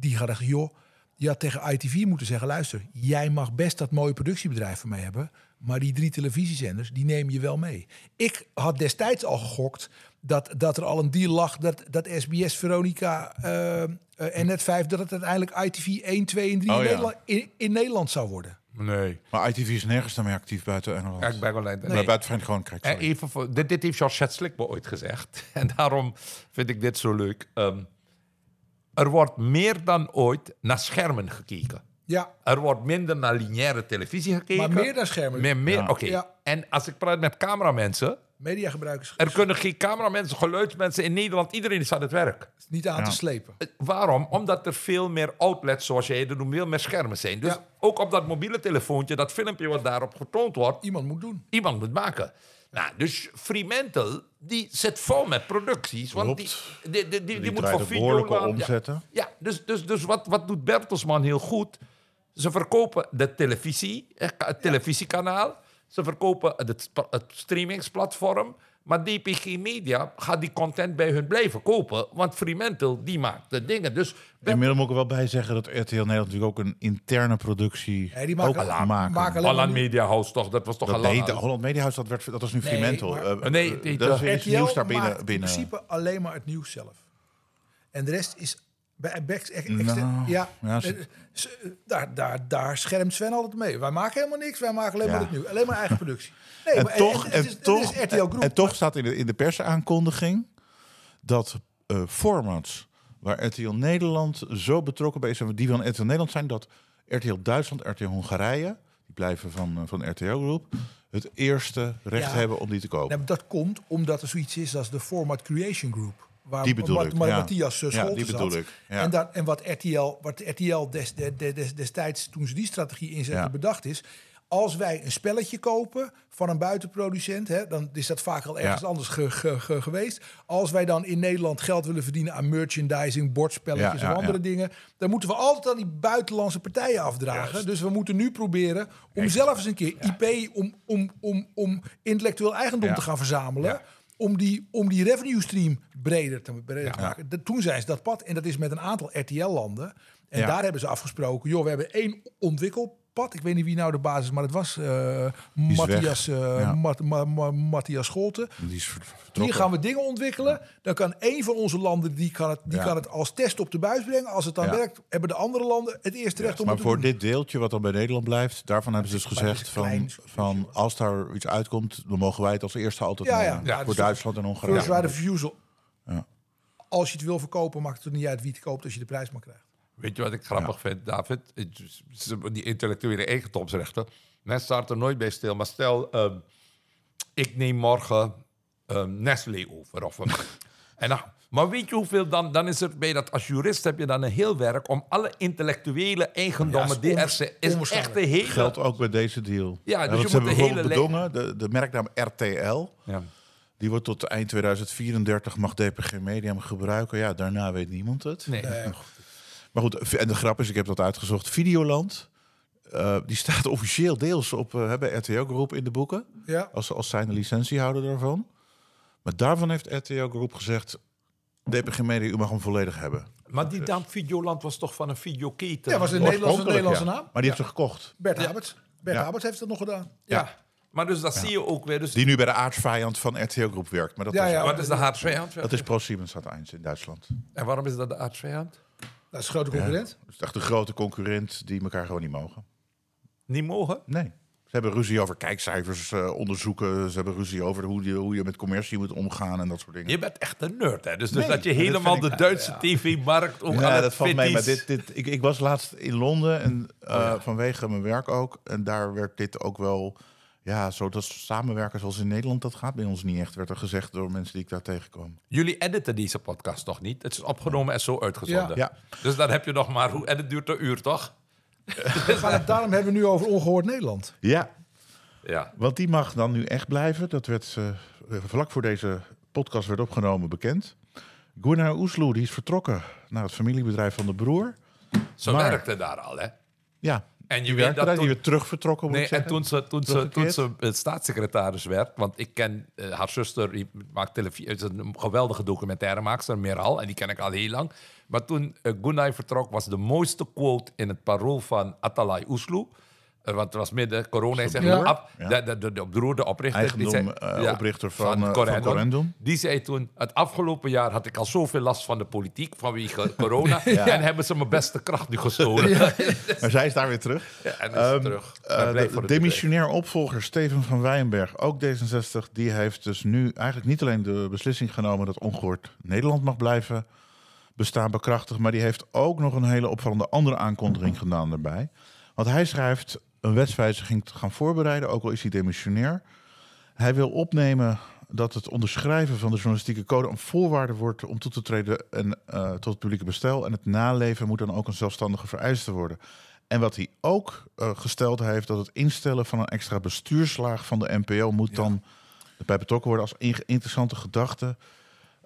die gaat zeggen, joh, je had tegen ITV moeten zeggen, luister, jij mag best dat mooie productiebedrijf van mij hebben, maar die drie televisiezenders, die neem je wel mee. Ik had destijds al gegokt dat, dat er al een deal lag dat, dat SBS, Veronica eh, eh, en Net5, dat het uiteindelijk ITV 1, 2 en 3 Oh in, ja. Nederland, in, in Nederland zou worden. Nee. Maar ITV is nergens daarmee actief buiten Engeland. Kijk, bij Berlijn. Maar buiten Verenigd Koninkrijk. En even voor, dit, dit heeft George Setslik me ooit gezegd. En daarom vind ik dit zo leuk. Ehm, er wordt meer dan ooit naar schermen gekeken. Ja, Er wordt minder naar lineaire televisie gekeken. maar meer naar schermen. Meer, meer, Ja. oké. Ja. En als ik praat met cameramensen... Mediagebruikers Er kunnen geen cameramensen, geluidsmensen in Nederland. Iedereen is aan het werk. niet aan Ja. te slepen. Eh, Waarom? Omdat er veel meer outlets, zoals jij er noemt, veel meer schermen zijn. Dus Ja. ook op dat mobiele telefoontje, dat filmpje wat daarop getoond wordt, Iemand moet doen. iemand moet maken. Nou, dus Fremantle, die zit vol met producties. Want die, Klopt. die, die, die, die, Die moet voor behoorlijke Videoland- omzetten. Ja, ja dus, dus, dus wat, wat doet Bertelsman heel goed? Ze verkopen de televisie, eh, het televisiekanaal. Ze verkopen het, het streamingsplatform. Maar DPG Media gaat die content bij hun blijven kopen. Want Fremantle, die maakt de dingen. Dus Inmiddels moet ik er wel bij zeggen dat RTL Nederland natuurlijk ook een interne productie Ja, die maken- ook maken. maken Holland nu- Media House toch, dat was toch Dat al lang... nee, de Holland Media House, dat, werd, dat was nu Nee, Fremantle. maar- Eh, Nee, eh, die- dat is weer RTL iets nieuws daar binnen. in principe alleen maar het nieuws zelf. En de rest is bij bij ex- ex- ex- Nou, ja, ja, ze- eh, ze- daar, daar, daar schermt Sven altijd mee. Wij maken helemaal niks, wij maken alleen Ja. maar het nieuws. Alleen maar eigen productie. Nee, En maar- toch, het en, is- toch, en toch staat in de, in de persaankondiging dat eh, formats waar RTL Nederland zo betrokken bij is en die van RTL Nederland zijn, dat RTL Duitsland, RTL Hongarije, die blijven van, eh, van RTL Groep, het eerste recht Ja. hebben om die te kopen. Maar dat komt omdat er zoiets is als de Format Creation Group. Waar Die bedoel ik, ja. Matthias uh, Ja, die bedoel zat. ik, ja. En, dat, en wat RTL, wat RTL des, de- de- des- destijds, toen ze die strategie inzetten, bedacht is... als wij een spelletje kopen van een buitenproducent... Hè, dan is dat vaak al ergens anders ge- ge- ge- geweest. Als wij dan in Nederland geld willen verdienen aan merchandising... bordspelletjes of andere dingen... dan moeten we altijd aan die buitenlandse partijen afdragen. Dus we moeten nu proberen om zelf eens een keer IP... om, om, om, om intellectueel eigendom te gaan verzamelen... Om die, om die revenue stream breder te, breder te maken. De- toen zijn ze dat pad. En dat is met een aantal RTL-landen. En daar hebben ze afgesproken... joh, we hebben één Ik weet niet wie nou de basis is, maar het was eh Matthias, weg. eh, Ja. Mat- Ma- Ma- Matthias Scholte. Die is ver- Hier gaan we dingen ontwikkelen. Dan kan één van onze landen die kan het, die Ja. kan het als test op de buis brengen. Als het dan Ja. werkt, hebben de andere landen het eerste recht om Maar het te voor doen. dit deeltje wat dan bij Nederland blijft, daarvan hebben ze dus maar gezegd van, van als daar iets uitkomt, dan mogen wij het als eerste altijd Ja, nemen. ja. Ja, voor dus Duitsland en Hongarije. First right of refusal. Ja. Als je het wil verkopen, maakt het er niet uit wie het koopt als je de prijs maar krijgt. Weet je wat ik grappig vind, David? Het Die intellectuele eigendomsrechten. Men staat er nooit bij stil. Maar stel, ehm, ik neem morgen ehm, Nestlé over. Of, een- en dan, maar weet je hoeveel dan? Dan is er bij dat als jurist heb je dan een heel werk om alle intellectuele eigendommen Ja, die is er zijn. Is echt een hele. Geldt ook bij deze deal. Ja, dus je ze moet hebben de hele bedongen, de, de merknaam RTL, Ja. die wordt tot eind 2034 mag DPG Media hem gebruiken. Ja, daarna weet niemand het. Nee. Maar goed, en de grap is, ik heb dat uitgezocht. Videoland, eh, die staat officieel deels op uh, bij RTL Groep in de boeken. Ja. Als, als zijn de licentiehouder daarvan. Maar daarvan heeft RTL Groep gezegd... DPG Media, u mag hem volledig hebben. Maar die naam Videoland was toch van een videoketen? Ja, was een Nederlandse, Nederlandse ja. naam. Maar die heeft ze gekocht. Bert Haberts. Bert Ja. Haberts heeft het nog gedaan. Ja. Maar dus dat zie je ook weer. Dus, Die nu bij de aardsvijand van RTL Groep werkt. Maar dat, Ja, is, ja. wat is de haarsvijand? dat is ProSiemens uit in Duitsland. En waarom is dat de aardsvijand? Dat is een grote concurrent. Dat is echt een grote concurrent die elkaar gewoon niet mogen. Niet mogen? Nee. Ze hebben ruzie over kijkcijfers eh, onderzoeken. Ze hebben ruzie over hoe je, hoe je met commercie moet omgaan en dat soort dingen. Je bent echt een nerd, hè? Dus, dus Nee, dat je helemaal de Duitse tv-markt ook aan Ja, het dat valt mee. Maar dit, dit, ik, ik was laatst in Londen en Oh, eh, vanwege mijn werk ook. En daar werd dit ook wel, ja, zo dat samenwerken zoals in Nederland dat gaat bij ons niet echt. Werd er gezegd door mensen die ik daar tegenkwam. Jullie editen deze podcast nog niet. Het is opgenomen en zo uitgezonden. Ja. Dus dan heb je nog maar... Hoe edit duurt een uur, toch? Daarom hebben we nu over ongehoord Nederland. Ja, Ja. want die mag dan nu echt blijven. Dat werd eh, vlak voor deze podcast werd opgenomen bekend. Gunnar Oesloe die is vertrokken naar het familiebedrijf van de broer. Ze Maar- werkte daar al, hè? Ja, En je weet dat toen- die weer terugvertrokken moet Nee, en toen ze, toen, ze, toen ze staatssecretaris werd, want ik ken eh, haar zuster, die maakt televisie, is een geweldige documentairemaakster, Meral, en die ken ik al heel lang. Maar toen uh, Gunay vertrok, was de mooiste quote in het parool van Atalay Oesloe. Eh, want het was midden corona, Ja. Ab- Ja. de, de, de, de broer, de oprichter. die zei- eh, oprichter van, eh, van Corendon. Corendon. Die zei toen, het afgelopen jaar had ik al zoveel last van de politiek vanwege corona. En hebben ze mijn beste kracht nu gestolen. Maar zij is daar weer terug. en is Ehm, terug. eh, de demissionair opvolger Steven van Wijnberg, ook D66, die heeft dus nu eigenlijk niet alleen de beslissing genomen dat ongehoord Nederland mag blijven bestaan bekrachtigd, maar die heeft ook nog een hele opvallende andere aankondiging gedaan daarbij. Want hij schrijft een wetswijziging te gaan voorbereiden, ook al is hij demissionair. Hij wil opnemen dat het onderschrijven van de journalistieke code een voorwaarde wordt om toe te treden en, eh, tot het publieke bestel. En het naleven moet dan ook een zelfstandige vereiste worden. En wat hij ook eh, gesteld heeft, dat het instellen van een extra bestuurslaag van de NPO moet dan bij betrokken worden als in- interessante gedachte.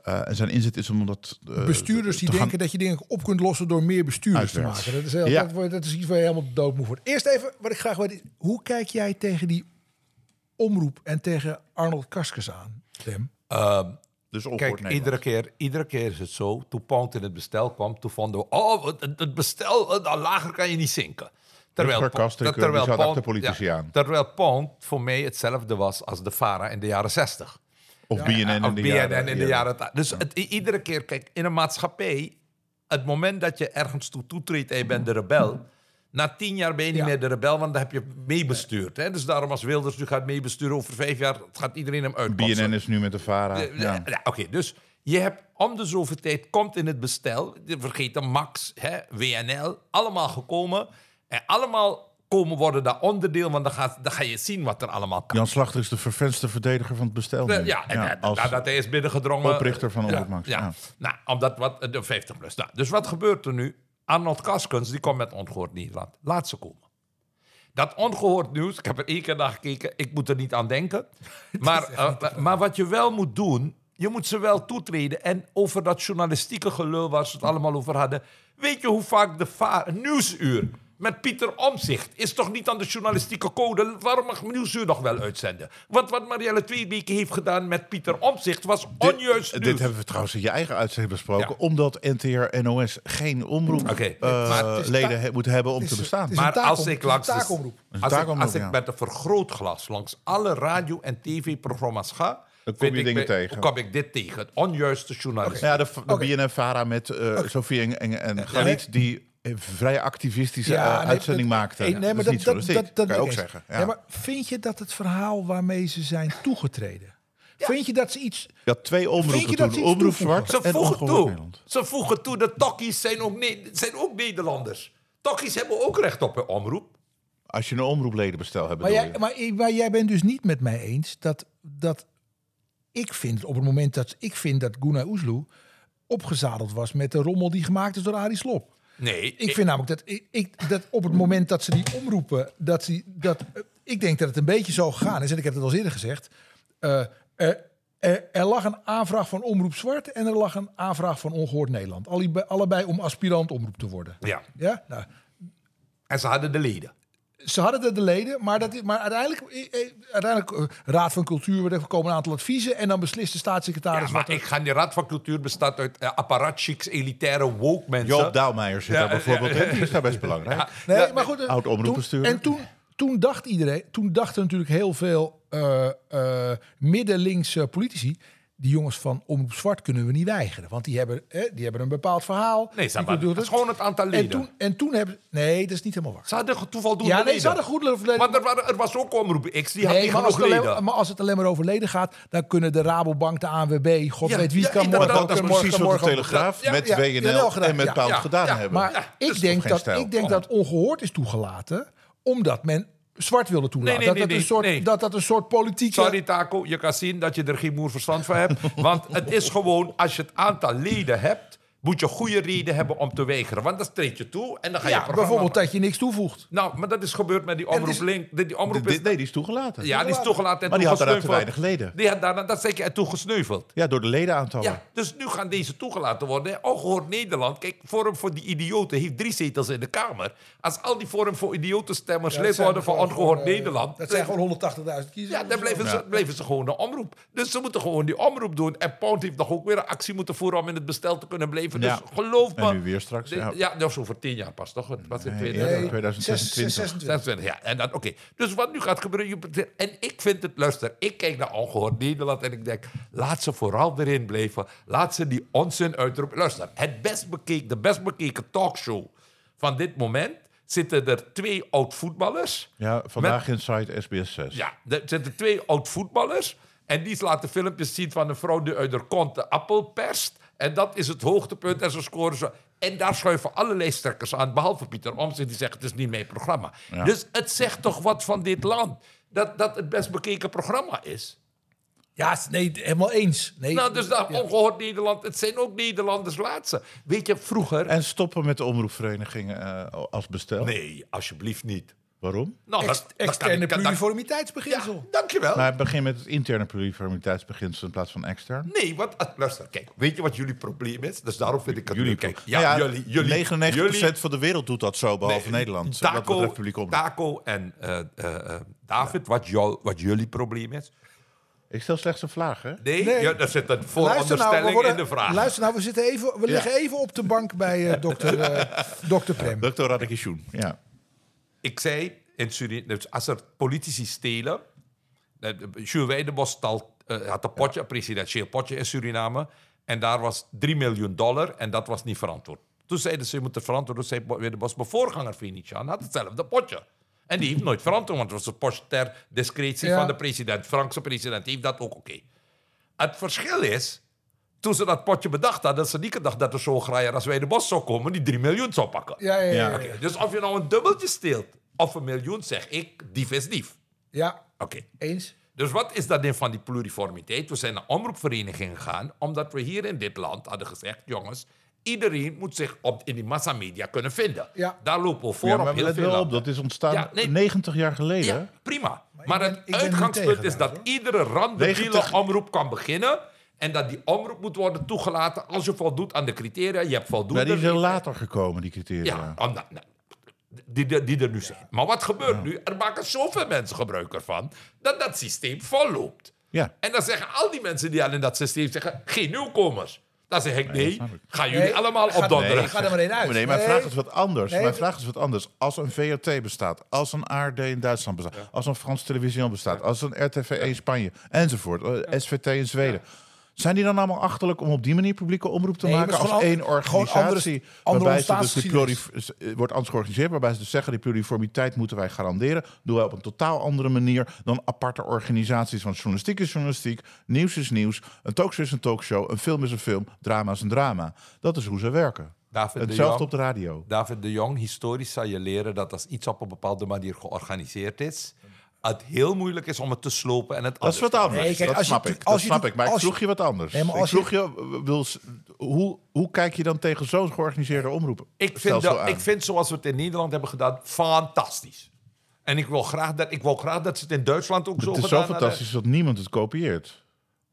Eh, en zijn inzet is om dat. eh, Bestuurders die te gaan- denken dat je dingen op kunt lossen door meer bestuurders te maken. Dat is, heel, Ja. dat, is iets waar je helemaal doodmoe wordt. Eerst even, wat ik graag weet, is, hoe kijk jij tegen die omroep en tegen Arnold Karskens aan, Tim? Ehm, Dus Kijk, iedere keer, iedere keer is het zo. Toen Pound in het bestel kwam, toen vonden we... Oh, het, het bestel, eh, nou, lager kan je niet zinken. Zat Pound- achter politici aan. Terwijl Pound voor mij hetzelfde was als de VARA in de jaren 60. Of BNN in Of de BNN jaren. in de jaren... Dus het, iedere keer, kijk, in een maatschappij... Het moment dat je ergens toe toetreedt en je bent de rebel... Na tien jaar ben je niet meer de rebel, want dan heb je meebestuurd. Hè? Dus daarom als Wilders nu gaat meebesturen over vijf jaar... gaat iedereen hem uitpassen. BNN is nu met de VARA. Ja. Oké, dus je hebt om de zoveel tijd komt in het bestel, de vergeten Max, hè, WNL, allemaal gekomen. En allemaal komen worden daar onderdeel, want dan ga, dan ga je zien wat er allemaal kan. Jan Slachter is de vervenste verdediger van het bestel. ja, en, als nadat hij is binnengedrongen. oprichter van ja, Omroep. Ja, Ja. Nou, omdat wat, de 50 plus. Nou, dus wat gebeurt er nu? Arnold Kaskens, die komt met Ongehoord Nederland. Laat ze komen. Dat ongehoord nieuws, ik heb er één keer naar gekeken, ik moet er niet aan denken. Maar, eh, maar wat je wel moet doen, je moet ze wel toetreden. En over dat journalistieke gelul waar ze het allemaal over hadden. Weet je hoe vaak de va- Nieuwsuur met Pieter Omzicht is toch niet aan de journalistieke code? Waarom mag Nieuwsuur nog wel uitzenden? Want wat Marielle twee weken heeft gedaan met Pieter Omzicht was onjuist Dit, dit hebben we trouwens in je eigen uitzending besproken. Ja. Omdat NTR NOS geen omroep eh, leden ta- he- moet hebben om te bestaan. Maar als ik langs de, als ik, taakomroep, als ik met een vergrootglas langs alle radio- en tv-programma's ga, Dan kom je ik dingen tegen. kom ik dit tegen. Het onjuiste journalistiek. ja, de, de Oké. BNN-VARA met eh Sofie en, en, en Galit... die vrij activistische Ja, eh, nee, uitzending dat- maakten. nee, maar dat is dat- niet dat- dat- dat kan je ook zeggen. Ja. Ja, maar vind je dat het verhaal waarmee ze zijn toegetreden... Vind je dat ze iets... Had twee omroepen dat toen. ze Omroep? Zwart Ze en voegen toe. Nederland. Ze voegen toe. De tokkies zijn ook, Ne- zijn ook Nederlanders. Tokkies hebben ook recht op een omroep. Als je een omroepledenbestel hebt, Maar jij, maar jij bent dus niet met mij eens dat, dat ik vind op het moment dat ik vind dat Guna Oesloe opgezadeld was met de rommel die gemaakt is door Arie Slop. Nee, Ik vind namelijk dat, ik, ik, dat op het moment dat ze die omroepen, dat ze dat, eh, ik denk dat het een beetje zo gegaan is. En ik heb het al eerder gezegd. eh, er, er, er lag een aanvraag van Omroep Zwart en er lag een aanvraag van Ongehoord Nederland. Allebei, allebei om aspirant omroep te worden. Ja, Ja, nou, en ze hadden de leden. Ze hadden de, de leden, maar, dat, maar uiteindelijk, eh, eh, uiteindelijk eh, Raad van Cultuur, er komen een aantal adviezen en dan beslist de staatssecretaris Ja, maar wat er- ik ga die Raad van Cultuur bestaat uit uh, apparatchiks, elitaire woke mensen. Joop Daalmeijer zit Ja, daar bijvoorbeeld. ja? Die is daar best belangrijk. Ja, Nee, ja, maar goed. Oud toen- omroepbestuurder. En toen, toen dacht iedereen, toen dachten natuurlijk heel veel eh eh midden-linkse politici. Die jongens van Omroep Zwart kunnen we niet weigeren. Want die hebben, hè, die hebben een bepaald verhaal. Nee, doen het is gewoon het aantal En leden. toen, en toen hebben Nee, dat is niet helemaal waar. Ze hadden toevallig Ja, nee, ze hadden goed leden. Maar er, waren, er was ook omroep X, die had Nee, niet maar als, genoeg het alleen, leden. maar als het alleen maar over leden gaat, dan kunnen de Rabobank, de ANWB, god Ja, weet wie ja, kan morgen dat is ook, precies morgen, wat de morgen. Telegraaf Ja, met WNL en met. Pound gedaan hebben. Maar dat ik, is denk dat, dat ongehoord is toegelaten, omdat men zwart wilde toelaten. Nee, nee, dat, nee, dat, een soort, dat dat een soort politieke... Sorry Taco, je kan zien dat je er geen moer verstand van hebt. Want het is gewoon, als je het aantal leden hebt... moet je goede reden hebben om te weigeren. Want dan treed je toe en dan ga je Ja, bijvoorbeeld dat je niks toevoegt. Nou, maar dat is gebeurd met die omroep is- Link. Die, die omroep is... nee, die is toegelaten. ja, die is toegelaten en Maar die had daarna te weinig leden. Die had daarna, dat je, en toegesneuveld. Ja, door de ledenaantallen. Ja, dus nu gaan deze toegelaten worden. Ongehoord Nederland. Kijk, Forum voor die Idioten heeft drie zetels in de Kamer. Als al die Forum voor Idioten stemmers Ja, lid worden van Ongehoord eh, Nederland... Dat zijn gewoon 180.000 kiezers. Ja, dan blijven ze, blijven ze gewoon een omroep. Dus ze moeten gewoon die omroep doen. En Pound heeft nog ook weer een actie moeten voeren om in het bestel te kunnen blijven. Ja. Dus geloof me. En nu weer straks, ja. ja, dat is over tien jaar pas, toch? Het was in Nee, 2000. ja, 2026. 26, ja. En dan, oké. Dus wat nu gaat gebeuren... En ik vind het, luister, ik kijk naar Ongehoord Nederland en ik denk... laat ze vooral erin blijven. Laat ze die onzin uitroepen. Luister, het best bekeken, de best bekeken talkshow van dit moment... zitten er twee oud-voetballers... Ja, vandaag in site SBS 6. Ja, er zitten twee oud-voetballers. En die laten filmpjes zien van een vrouw die uit haar kont de appel perst. En dat is het hoogtepunt. En zo scoren ze. En daar schuiven allerlei strekkers aan. Behalve Pieter Omtzigt die zegt het is niet mijn programma. Dus het zegt toch wat van dit land. Dat dat het best bekeken programma is. Ja, nee, helemaal eens. Nee, Nou, dus dat ongehoord Nederland. Het zijn ook Nederlanders laatste. Weet je, vroeger... En stoppen met de omroepverenigingen eh, als bestel. Nee, alsjeblieft niet. Waarom? Nou, Ex- dat- externe dat- pluriformiteitsbeginsel. Ja, dankjewel. Maar begin met het interne pluriformiteitsbeginsel in plaats van extern. Nee, want ah, luister, kijk, weet je wat jullie probleem is? Dus daarom vind ik het Jullie, nu, kijk, ja, ja, jullie, jullie, 99% jullie, van de wereld doet dat zo, behalve Nee, Nederland. wat Taco. Taco en eh, eh, eh, David, wat, jou, wat jullie probleem is? Ik stel slechts een vraag, hè? Nee, Nee. Ja, er zit een nou, vooronderstelling worden- in de vraag. Luister nou, we, zitten even, we liggen even op de bank bij eh, dokter, eh, dokter Prem. Dr. Radekishun, ja. Ik zei, in Suriname, dus als er politici stelen... eh, Jules Weidenbos stal, eh, had een potje, een presidentieel potje in Suriname... en daar was 3 miljoen dollar en dat was niet verantwoord. Toen zeiden ze, je moet het verantwoorden. Toen zei Weidenbos, mijn voorganger Venetiaan had hetzelfde potje. En die heeft nooit verantwoord, want het was een potje ter discretie Ja. van de president. Frankse president die heeft dat ook oké. Het verschil is, toen ze dat potje bedacht hadden... dat ze niet gedacht dat er zo'n graaier als Weidenbos zou komen... die 3 miljoen zou pakken. Ja, ja, ja. Dus of je nou een dubbeltje steelt of een miljoen, zeg ik, dief is dief. Ja, Oké. eens. Dus wat is dat dan van die pluriformiteit? We zijn naar omroepvereniging gegaan, omdat we hier in dit land hadden gezegd: jongens, iedereen moet zich op, in die massamedia kunnen vinden. Ja. Daar lopen we voor ja op maar heel let veel wel op, dat is ontstaan Ja, nee. 90 jaar geleden. Ja, prima. Maar, het ben uitgangspunt is dat trouwens, iedere randebiele 90 omroep kan beginnen. En dat die omroep moet worden toegelaten als je voldoet aan de criteria. Je hebt voldoende... Maar die redenen. later gekomen, die criteria. Ja, omdat- nou, die, die, die er nu zijn. Maar wat gebeurt nu? Er maken zoveel mensen gebruik ervan dat dat systeem volloopt. Ja. En dan zeggen al die mensen die al in dat systeem zeggen, geen nieuwkomers. Dan zeg ik, nee, ik. gaan jullie Nee, allemaal ga- opdonderen. nee, ga er maar één uit. Maar nee, mijn Nee. vraag is wat anders. Nee, mijn vraag is wat anders. Als een VRT bestaat, als een ARD in Duitsland bestaat, als een Frans televisie bestaat, als een RTV in Spanje, enzovoort, SVT in Zweden. Zijn die dan allemaal achterlijk om op die manier publieke omroep te Nee, maken als één andere- organisatie? andere waarbij ze dus die eh, wordt anders georganiseerd, waarbij ze dus zeggen die pluriformiteit moeten wij garanderen. Doen wij op een totaal andere manier dan aparte organisaties. Want journalistiek is journalistiek, nieuws is nieuws, een talkshow is een talkshow, een film is een film, drama is een drama. Dat is hoe ze werken. David de Hetzelfde Jong. op de radio. David de Jong, historisch zal je leren dat als iets op een bepaalde manier georganiseerd is, het heel moeilijk is om het te slopen en het Dat is wat anders. Nee, kijk, dat als je snap ik. Dat als je snap ik. Maar ik als je- vroeg je wat anders. Nee, maar ik als je- vroeg je, wil, hoe, hoe kijk je dan tegen zo'n georganiseerde omroep? Ik vind, dat, ik vind zoals we het in Nederland hebben gedaan, fantastisch. En ik wil graag dat, ik wil graag dat ze het in Duitsland ook zo Het is zo hadden. fantastisch dat niemand het kopieert.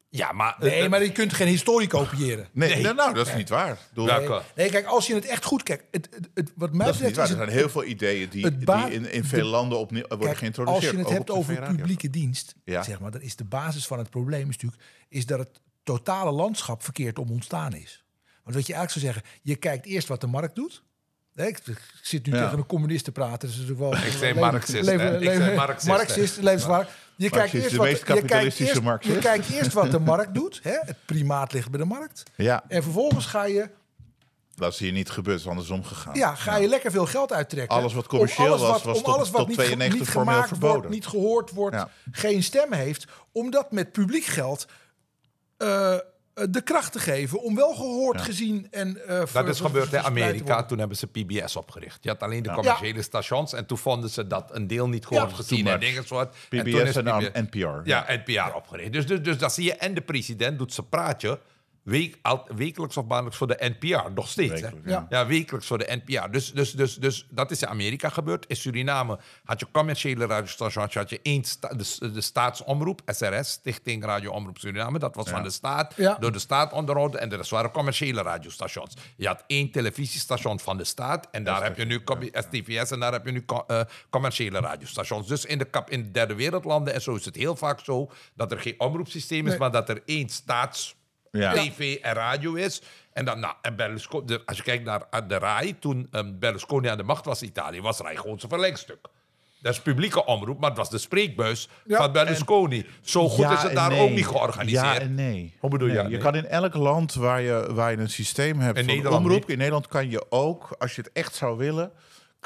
Ja, maar... Nee, maar je kunt geen historie kopiëren. Nee, Nee. nou, nou, dat is niet waar. Dat? Nee, kijk, als je het echt goed kijkt. Het, het, het- wat mij is niet betreft waar. is Er zijn heel veel ideeën die, die in, in veel de- landen opnieuw worden Kijk, geïntroduceerd. als je het hebt over publieke dienst, Ja. zeg maar, dan is de basis van het probleem is natuurlijk is dat het totale landschap verkeerd om ontstaan is. Want wat je eigenlijk zou zeggen, je kijkt eerst wat de markt doet. Ik, zit nu Ja. tegen een communist te praten. Dus dat is natuurlijk wel, Ik zei Marxist? Ik zei Marxist? Marxist. Je kijkt eerst de wat, meest je kijkt kapitalistische eerst, Marxist. je kijkt eerst wat de markt doet. Hè? Het primaat ligt bij de markt. Ja, En vervolgens ga je, dat is hier niet gebeurd, andersom gegaan. ja, ga je lekker veel geld uittrekken. Alles wat Om commercieel alles was, was tot- alles wat tot niet, 92 niet formeel gemaakt verboden. wordt, niet gehoord wordt, Ja. geen stem heeft. Om dat met publiek geld eh, de kracht te geven om wel gehoord, gezien en eh, ver- Dat is gebeurd in Amerika. Toen hebben ze PBS opgericht. Je had alleen de commerciële stations. En toen vonden ze dat een deel niet gehoord, Ja, gezien en dingen soort. PBS toen is en dan PBS NPR. Ja, NPR opgericht. Dus, dus, dus dat zie je. En de president doet zijn praatje week, al, wekelijks of maandelijks voor de NPR. Nog steeds, hè? Ja. Ja, wekelijks voor de NPR. Dus, dus, dus, dus dat is in Amerika gebeurd. In Suriname had je commerciële radiostations. Had je één sta- de, de staatsomroep, SRS, Stichting Radio Omroep Suriname. Dat was van de staat, Ja. door de staat onderhouden. En de rest waren commerciële radiostations. Je had één televisiestation van de staat. En daar heb je nu STVS en daar heb je nu eh, commerciële radiostations. Dus in de, kap, in de derde wereldlanden en zo is het heel vaak zo... dat er geen omroepsysteem is, Nee. maar dat er één staats... Ja. TV en radio is. En dan, nou, en Berlusconi, als je kijkt naar de RAI, toen ehm, Berlusconi aan de macht was in Italië, was RAI gewoon zijn verlengstuk. Dat is publieke omroep, maar het was de spreekbuis Ja, van Berlusconi. Zo goed Ja is het daar nee. ook niet georganiseerd. Ja en nee. Hoe bedoel je Nee, Je nee? kan in elk land waar je, waar je een systeem hebt In van Nederland omroep... niet. In Nederland kan je ook, als je het echt zou willen...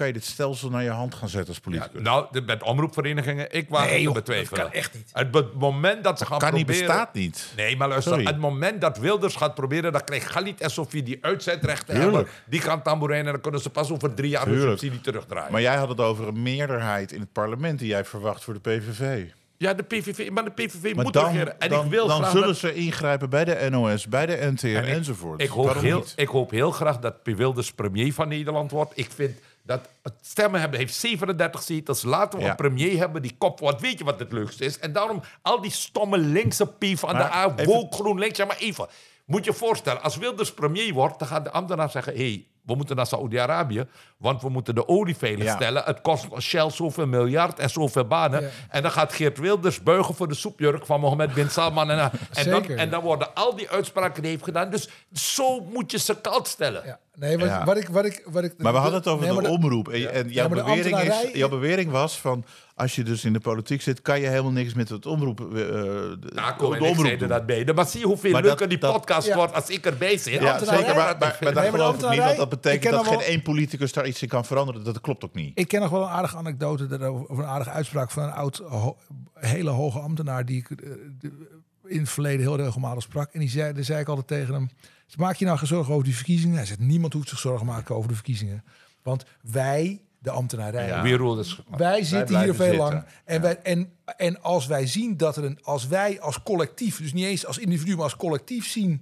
kan je dit stelsel naar je hand gaan zetten als Ja, politicus. nou, de, met omroepverenigingen, ik was Nee, joh, betwijfelen. dat kan echt niet. Het moment dat ze gaan kan niet, proberen... bestaat niet. Nee, maar luister, Sorry. het moment dat Wilders gaat proberen... dan krijgt Galit en Sofie die uitzendrechten Tuurlijk. hebben. Die gaan tamboerijnen en dan kunnen ze pas over drie jaar hun Tuurlijk. subsidie terugdraaien. Maar jij had het over een meerderheid in het parlement... die jij verwacht voor de PVV. Ja, de PVV, maar de PVV Maar moet dan, regeren. En dan, ik wil dan zullen dat- ze ingrijpen bij de NOS, bij de NTR En ik- enzovoort. Ik hoop, Waarom heel, niet? ik hoop heel graag dat P. Wilders premier van Nederland wordt. Ik vind dat het stemmen hebben heeft 37 zetels. Laten we Ja. een premier hebben die kop wordt. Weet je wat het leukste is? En daarom al die stomme linkse pief van de A, woke, GroenLinks. Ja, maar even. Moet je voorstellen, als Wilders premier wordt... dan gaat de ambtenaar zeggen... hey, we moeten naar Saoedi-Arabië, want we moeten de olie veilig Ja. stellen. Het kost Shell zoveel miljard en zoveel banen. Ja. En dan gaat Geert Wilders buigen voor de soepjurk van Mohammed bin Salman. En, en, dan, en dan worden al die uitspraken die hij heeft gedaan. Dus zo moet je ze koud stellen. Ja. Nee, wat, Ja. wat ik, wat ik, wat ik, Maar we hadden het over Nee, de omroep. En, en jouw, Ja, maar de bewering is, jouw bewering was van... als je dus in de politiek zit... kan je helemaal niks met het omroep, eh, de, Naco de en ik omroep dat beide. Maar zie je hoeveel Maar leuker dat- die dat- podcast Ja. wordt als ik erbij zit. Ja, zeker, maar, maar, maar Nee, daar maar de geloof ik niet. Want dat betekent ik ken dat geen wel- één politicus daar iets in kan veranderen. Dat klopt ook niet. Ik ken nog wel een aardige anekdote daarover, of een aardige uitspraak van een oud, ho- hele hoge ambtenaar die ik eh, de- in het verleden heel regelmatig sprak. En die zei, daar zei ik altijd tegen hem: Maak je nou geen zorgen over die verkiezingen? Hij zegt: Niemand hoeft zich zorgen te maken over de verkiezingen. Want wij, de ambtenarij, Ja. Wij zitten hier veel zitten. lang. En, wij, en, en als wij zien dat er een, als wij als collectief, dus niet eens als individu, maar als collectief zien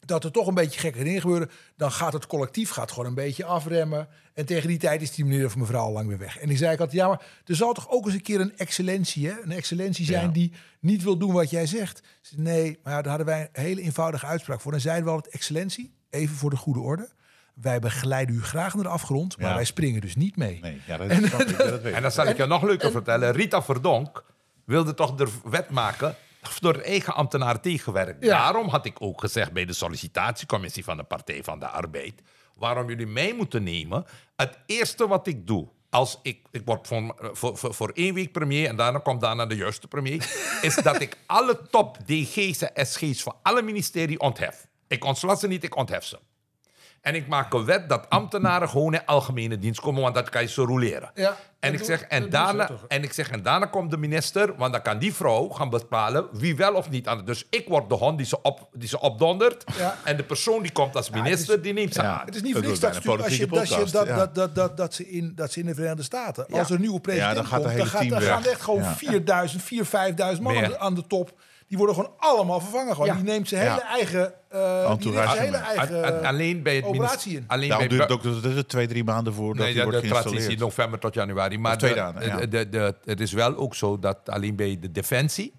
dat er toch een beetje gekke dingen gebeuren, dan gaat het collectief gaat gewoon een beetje afremmen. En tegen die tijd is die meneer of mevrouw al lang weer weg. En die zei ik altijd, ja, maar er zal toch ook eens een keer een excellentie, hè? een excellentie zijn Ja. die niet wil doen wat jij zegt. Nee, maar ja, daar hadden wij een hele eenvoudige uitspraak voor. Dan zeiden we altijd, excellentie, even voor de goede orde. Wij begeleiden u graag naar de afgrond, maar Ja. wij springen dus niet mee. Nee, ja, dat, ik, ja, dat weet ik. En dan zal ik je nog leuker vertellen. Rita Verdonk wilde toch de wet maken door eigen ambtenaren tegenwerken. Ja. Daarom had ik ook gezegd bij de sollicitatiecommissie van de Partij van de Arbeid... waarom jullie mij moeten nemen. Het eerste wat ik doe... Als ik, ik word voor, voor, voor, voor één week premier en daarna komt daarna de juiste premier... is dat ik alle top DG's en SG's van alle ministerie onthef. Ik ontsla ze niet, ik onthef ze. En ik maak een wet dat ambtenaren gewoon in algemene dienst komen, want dat kan je ze roleren. Ja, en, ik zeg, en, daarna, en ik zeg, en daarna komt de minister, want dan kan die vrouw gaan bepalen wie wel of niet aan het. Dus ik word de hond die ze, op, die ze opdondert. Ja. En de persoon die komt als is- minister, die neemt ze Ja. aan. Het is niet voor niks dat, dat, je, podcast, dat, ja. dat, dat, dat, dat, ze in, dat ze in de Verenigde Staten, als er een nieuwe president Ja, dan gaat komt, dan, hele gaat, dan gaan echt gewoon Ja. 4000, 4.000, 5.000 man aan de top. Die worden gewoon allemaal vervangen. Gewoon. Ja. Die neemt zijn Ja. hele eigen, eh die neemt Entourage zijn hele eigen En- en alleen bij het operatie in. alleen Daarom bij duurt het ook dat het twee, drie maanden voordat Nee, die de, wordt geïnstalleerd. november tot januari. Maar twee de- dagen, ja. de, de, de- het is wel ook zo dat alleen bij de defensie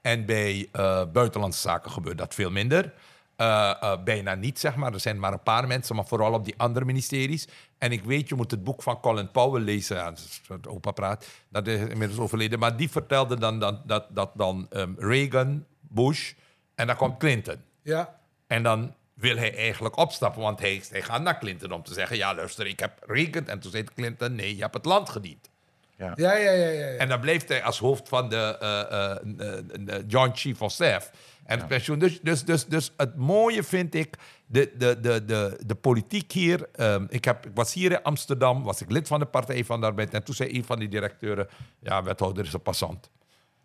en bij eh, buitenlandse zaken gebeurt dat veel minder. Eh, eh, bijna niet, zeg maar. Er zijn maar een paar mensen, maar vooral op die andere ministeries. En ik weet, je moet het boek van Colin Powell lezen. Ja, dat opa praat. Dat is inmiddels overleden. Maar die vertelde dan dat, dat, dat dan ehm, Reagan, Bush en dan komt Clinton. Ja. En dan wil hij eigenlijk opstappen, want hij, hij gaat naar Clinton om te zeggen... ja, luister, ik heb Reagan. En toen zei Clinton, nee, je hebt het land gediend. Ja, ja, ja, ja, ja. En dan bleef hij als hoofd van de eh, eh, eh, eh, Joint Chief of Staff. En het pensioen. Dus, dus, dus, dus het mooie vind ik, de, de, de, de, de politiek hier. ehm, ik, heb, ik was hier in Amsterdam, was ik lid van de Partij van de Arbeid. En toen zei een van die directeuren, ja, wethouder is een passant.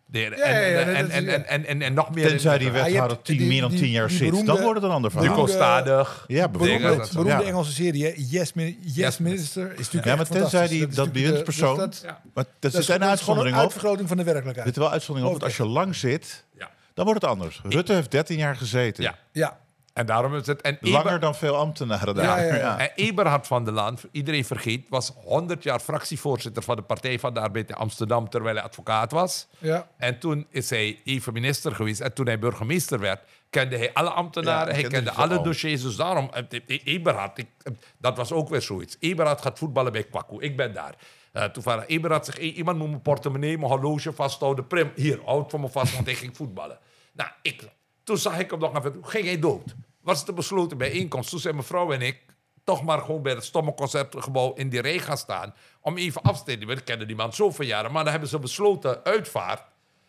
De, en, is- nog meer... Tenzij die hebt wethouder tien, die- meer dan tien jaar zit, dan wordt het een ander verhaal. beroemde- Duco-stadig. Ja, Beroemde, bijvoorbeeld. beroemde. Engelse serie? Yes, yes, Yes, Minister. Is natuurlijk Ja, maar tenzij die, is dat de- bewindspersoon... dus dat- Ja. Maar dat zit is, een is uitzondering een op. uitvergroting van de Er werkelijkheid. zit wel uitzondering op, want als je lang zit... Dan wordt het anders. Rutte heeft 13 jaar gezeten. Ja. Ja, En daarom is het... En Langer Eber- dan veel ambtenaren daar. Ja, ja, ja. En Eberhard van der Laan, iedereen vergeet, was 100 jaar fractievoorzitter van de Partij van de Arbeid in Amsterdam terwijl hij advocaat was. ja. En toen is hij even minister geweest. En toen hij burgemeester werd, kende hij alle ambtenaren. Ja, hij kende alle al. dossiers. Dus daarom, eh, eh, Eberhard, ik, eh, dat was ook weer zoiets. Eberhard gaat voetballen bij Kwaku. Ik ben daar. Eh toevallig, Eberhard zegt, "Hey, iemand moet mijn portemonnee, mijn horloge vasthouden. Prim, hier, houd voor me vast, want ik ging voetballen. Nou, ik, toen zag ik hem nog even, toen ging hij dood. Was het een besloten bijeenkomst. Toen zijn mijn vrouw en ik toch maar gewoon bij het stomme concertgebouw in die rij gaan staan. Om even afstand te nemen. Ik kende die man zoveel jaren. Maar dan hebben ze besloten uitvaart.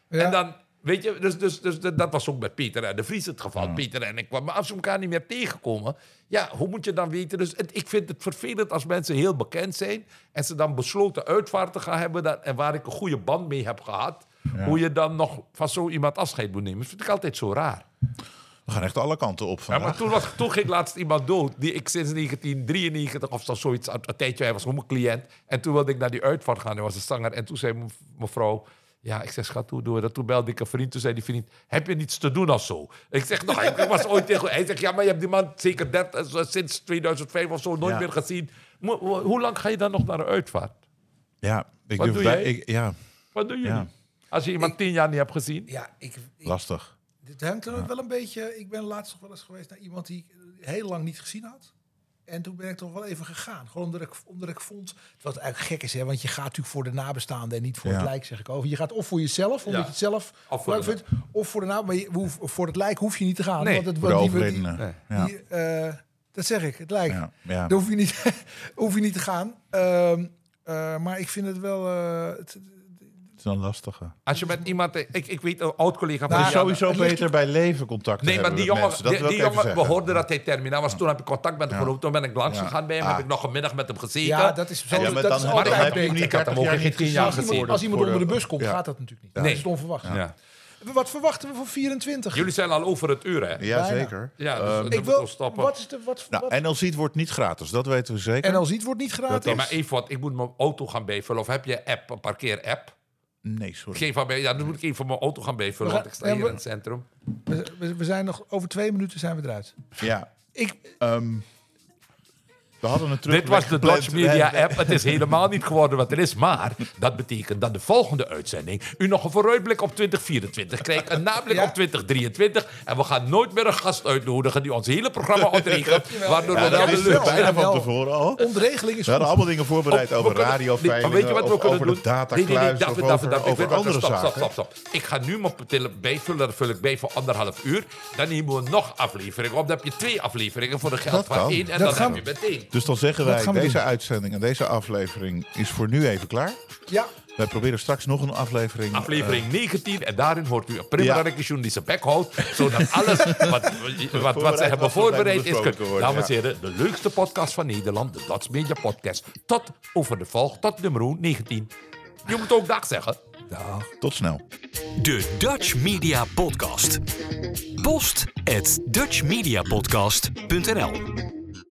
Ja. En dan, weet je, dus, dus, dus dat was ook met Peter en de Vries het geval. Peter en ik, maar als ze elkaar niet meer tegenkomen, ja, hoe moet je dan weten? Dus het- ik vind het vervelend als mensen heel bekend zijn en ze dan besloten uitvaarten gaan hebben dat, en waar ik een goede band mee heb gehad, hoe je dan nog van zo iemand afscheid moet nemen. Dat vind ik altijd zo raar. We gaan echt alle kanten op Ja, vandaag. maar toen, was, toen ging laatst iemand dood, die ik sinds 1993 of zo, zoiets, een, tijdje, hij was gewoon mijn cliënt. En toen wilde ik naar die uitvaart gaan, hij was een zanger. En toen zei me- mevrouw, ja, ik zeg, schat, hoe doen we dat? Toen belde ik een vriend, toen zei die vriend, heb je niets te doen of zo? Ik zeg, nou, ik was ooit tegen, hij zegt, ja, maar je hebt die man zeker 30, eh, sinds 2005 of zo nooit Ja. meer gezien. Mo- hoe lang ga je dan nog naar een uitvaart? ja, ik Wat doe jij? ik- ja, Wat jullie? Ja. Als je iemand tien jaar niet hebt gezien? ja ik, ik, lastig. Dit hangt er ook wel een beetje. Ik ben laatst nog wel eens geweest naar iemand die ik heel lang niet gezien had. En toen ben ik toch wel even gegaan. Gewoon omdat ik, omdat ik vond. Wat eigenlijk gek is, hè? Want je gaat natuurlijk voor de nabestaanden en niet voor Ja. het lijk, zeg ik over. Je gaat of voor jezelf, omdat Ja. je het zelf Of voor leuk de- vindt. Of voor de naam. Maar je, hoef- voor het lijk hoef je niet te gaan. Nee, want het, Voor de want die-. Nee. Ja. die, eh, dat zeg ik, het lijk. Ja, ja. Daar hoef je niet, hoef je niet te gaan. Ehm, eh, maar ik vind het wel. eh, Het is een lastige. Als je met iemand, ik, ik weet een oud collega van Nou, jou- sowieso ligt- beter bij leven contact Nee, maar hebben die met jongen, die, die ik jongen we hoorden dat hij terminaal was. Toen heb ik contact met hem gelopen. Toen ben ik langs Ja. gegaan bij hem. Ah. Heb ik nog een middag met hem gezeten. ja, dat is zo. Ja, maar dat dan- is maar maar altijd dan heb je beter. hem niet 30 jaar Als iemand, gezien. als iemand Voor de- onder de bus komt, gaat dat natuurlijk niet. Dat is onverwacht. Ja. Wat verwachten we voor 24? Jullie zijn al over het uur, hè? Ja, zeker. Ja, dus Ehm, ik wil, wat is de, wat, nou, wat, en als het wordt niet gratis, dat weten we zeker. en als iets wordt niet gratis. Nee, maar even wat. Ik moet mijn auto gaan bijvullen. Of heb je app, een parkeer-app? Nee, sorry. Geen van ja, dan moet ik even mijn auto gaan bijvullen. We Want ik sta hier in het centrum. we, we- we zijn nog over twee minuten zijn we eruit. Ja, Ik, ehm, we hadden. Dit was de Dutch Media app. Het is helemaal niet geworden wat er is. Maar dat betekent dat de volgende uitzending... u nog een vooruitblik op 2024 krijgt. Een nablik Ja. op 2023. En we gaan nooit meer een gast uitnodigen... die ons hele programma ontregelt. waardoor Ja, we dat wel de wel. bijna van tevoren al. ontregeling is We hadden goed. allemaal dingen voorbereid over maar weet je wat we kunnen over doen? datakluis, of David, over, andere stop, zaken. stop, stop, stop. Ik ga nu mijn bijvullen, dat vul ik bij voor anderhalf uur. Dan nemen we nog afleveringen op. Dan heb je twee afleveringen voor de geld Dat van kan. één. En Dat dan heb je meteen. Dus dan zeggen wij, deze doen. uitzending en deze aflevering is voor nu even klaar. Ja, Wij proberen straks nog een aflevering. Aflevering 19. En daarin hoort u een prima Ja. die zijn bek houdt. Zodat alles wat, wat, wat ze hebben voorbereid is. worden, Dames en ja. heren, de leukste podcast van Nederland. De Dots Media Podcast. Tot over de volg. Tot nummer 19. Je moet ook dag zeggen. Eh, tot snel. De Dutch Media Podcast. Post at dutchmediapodcast.nl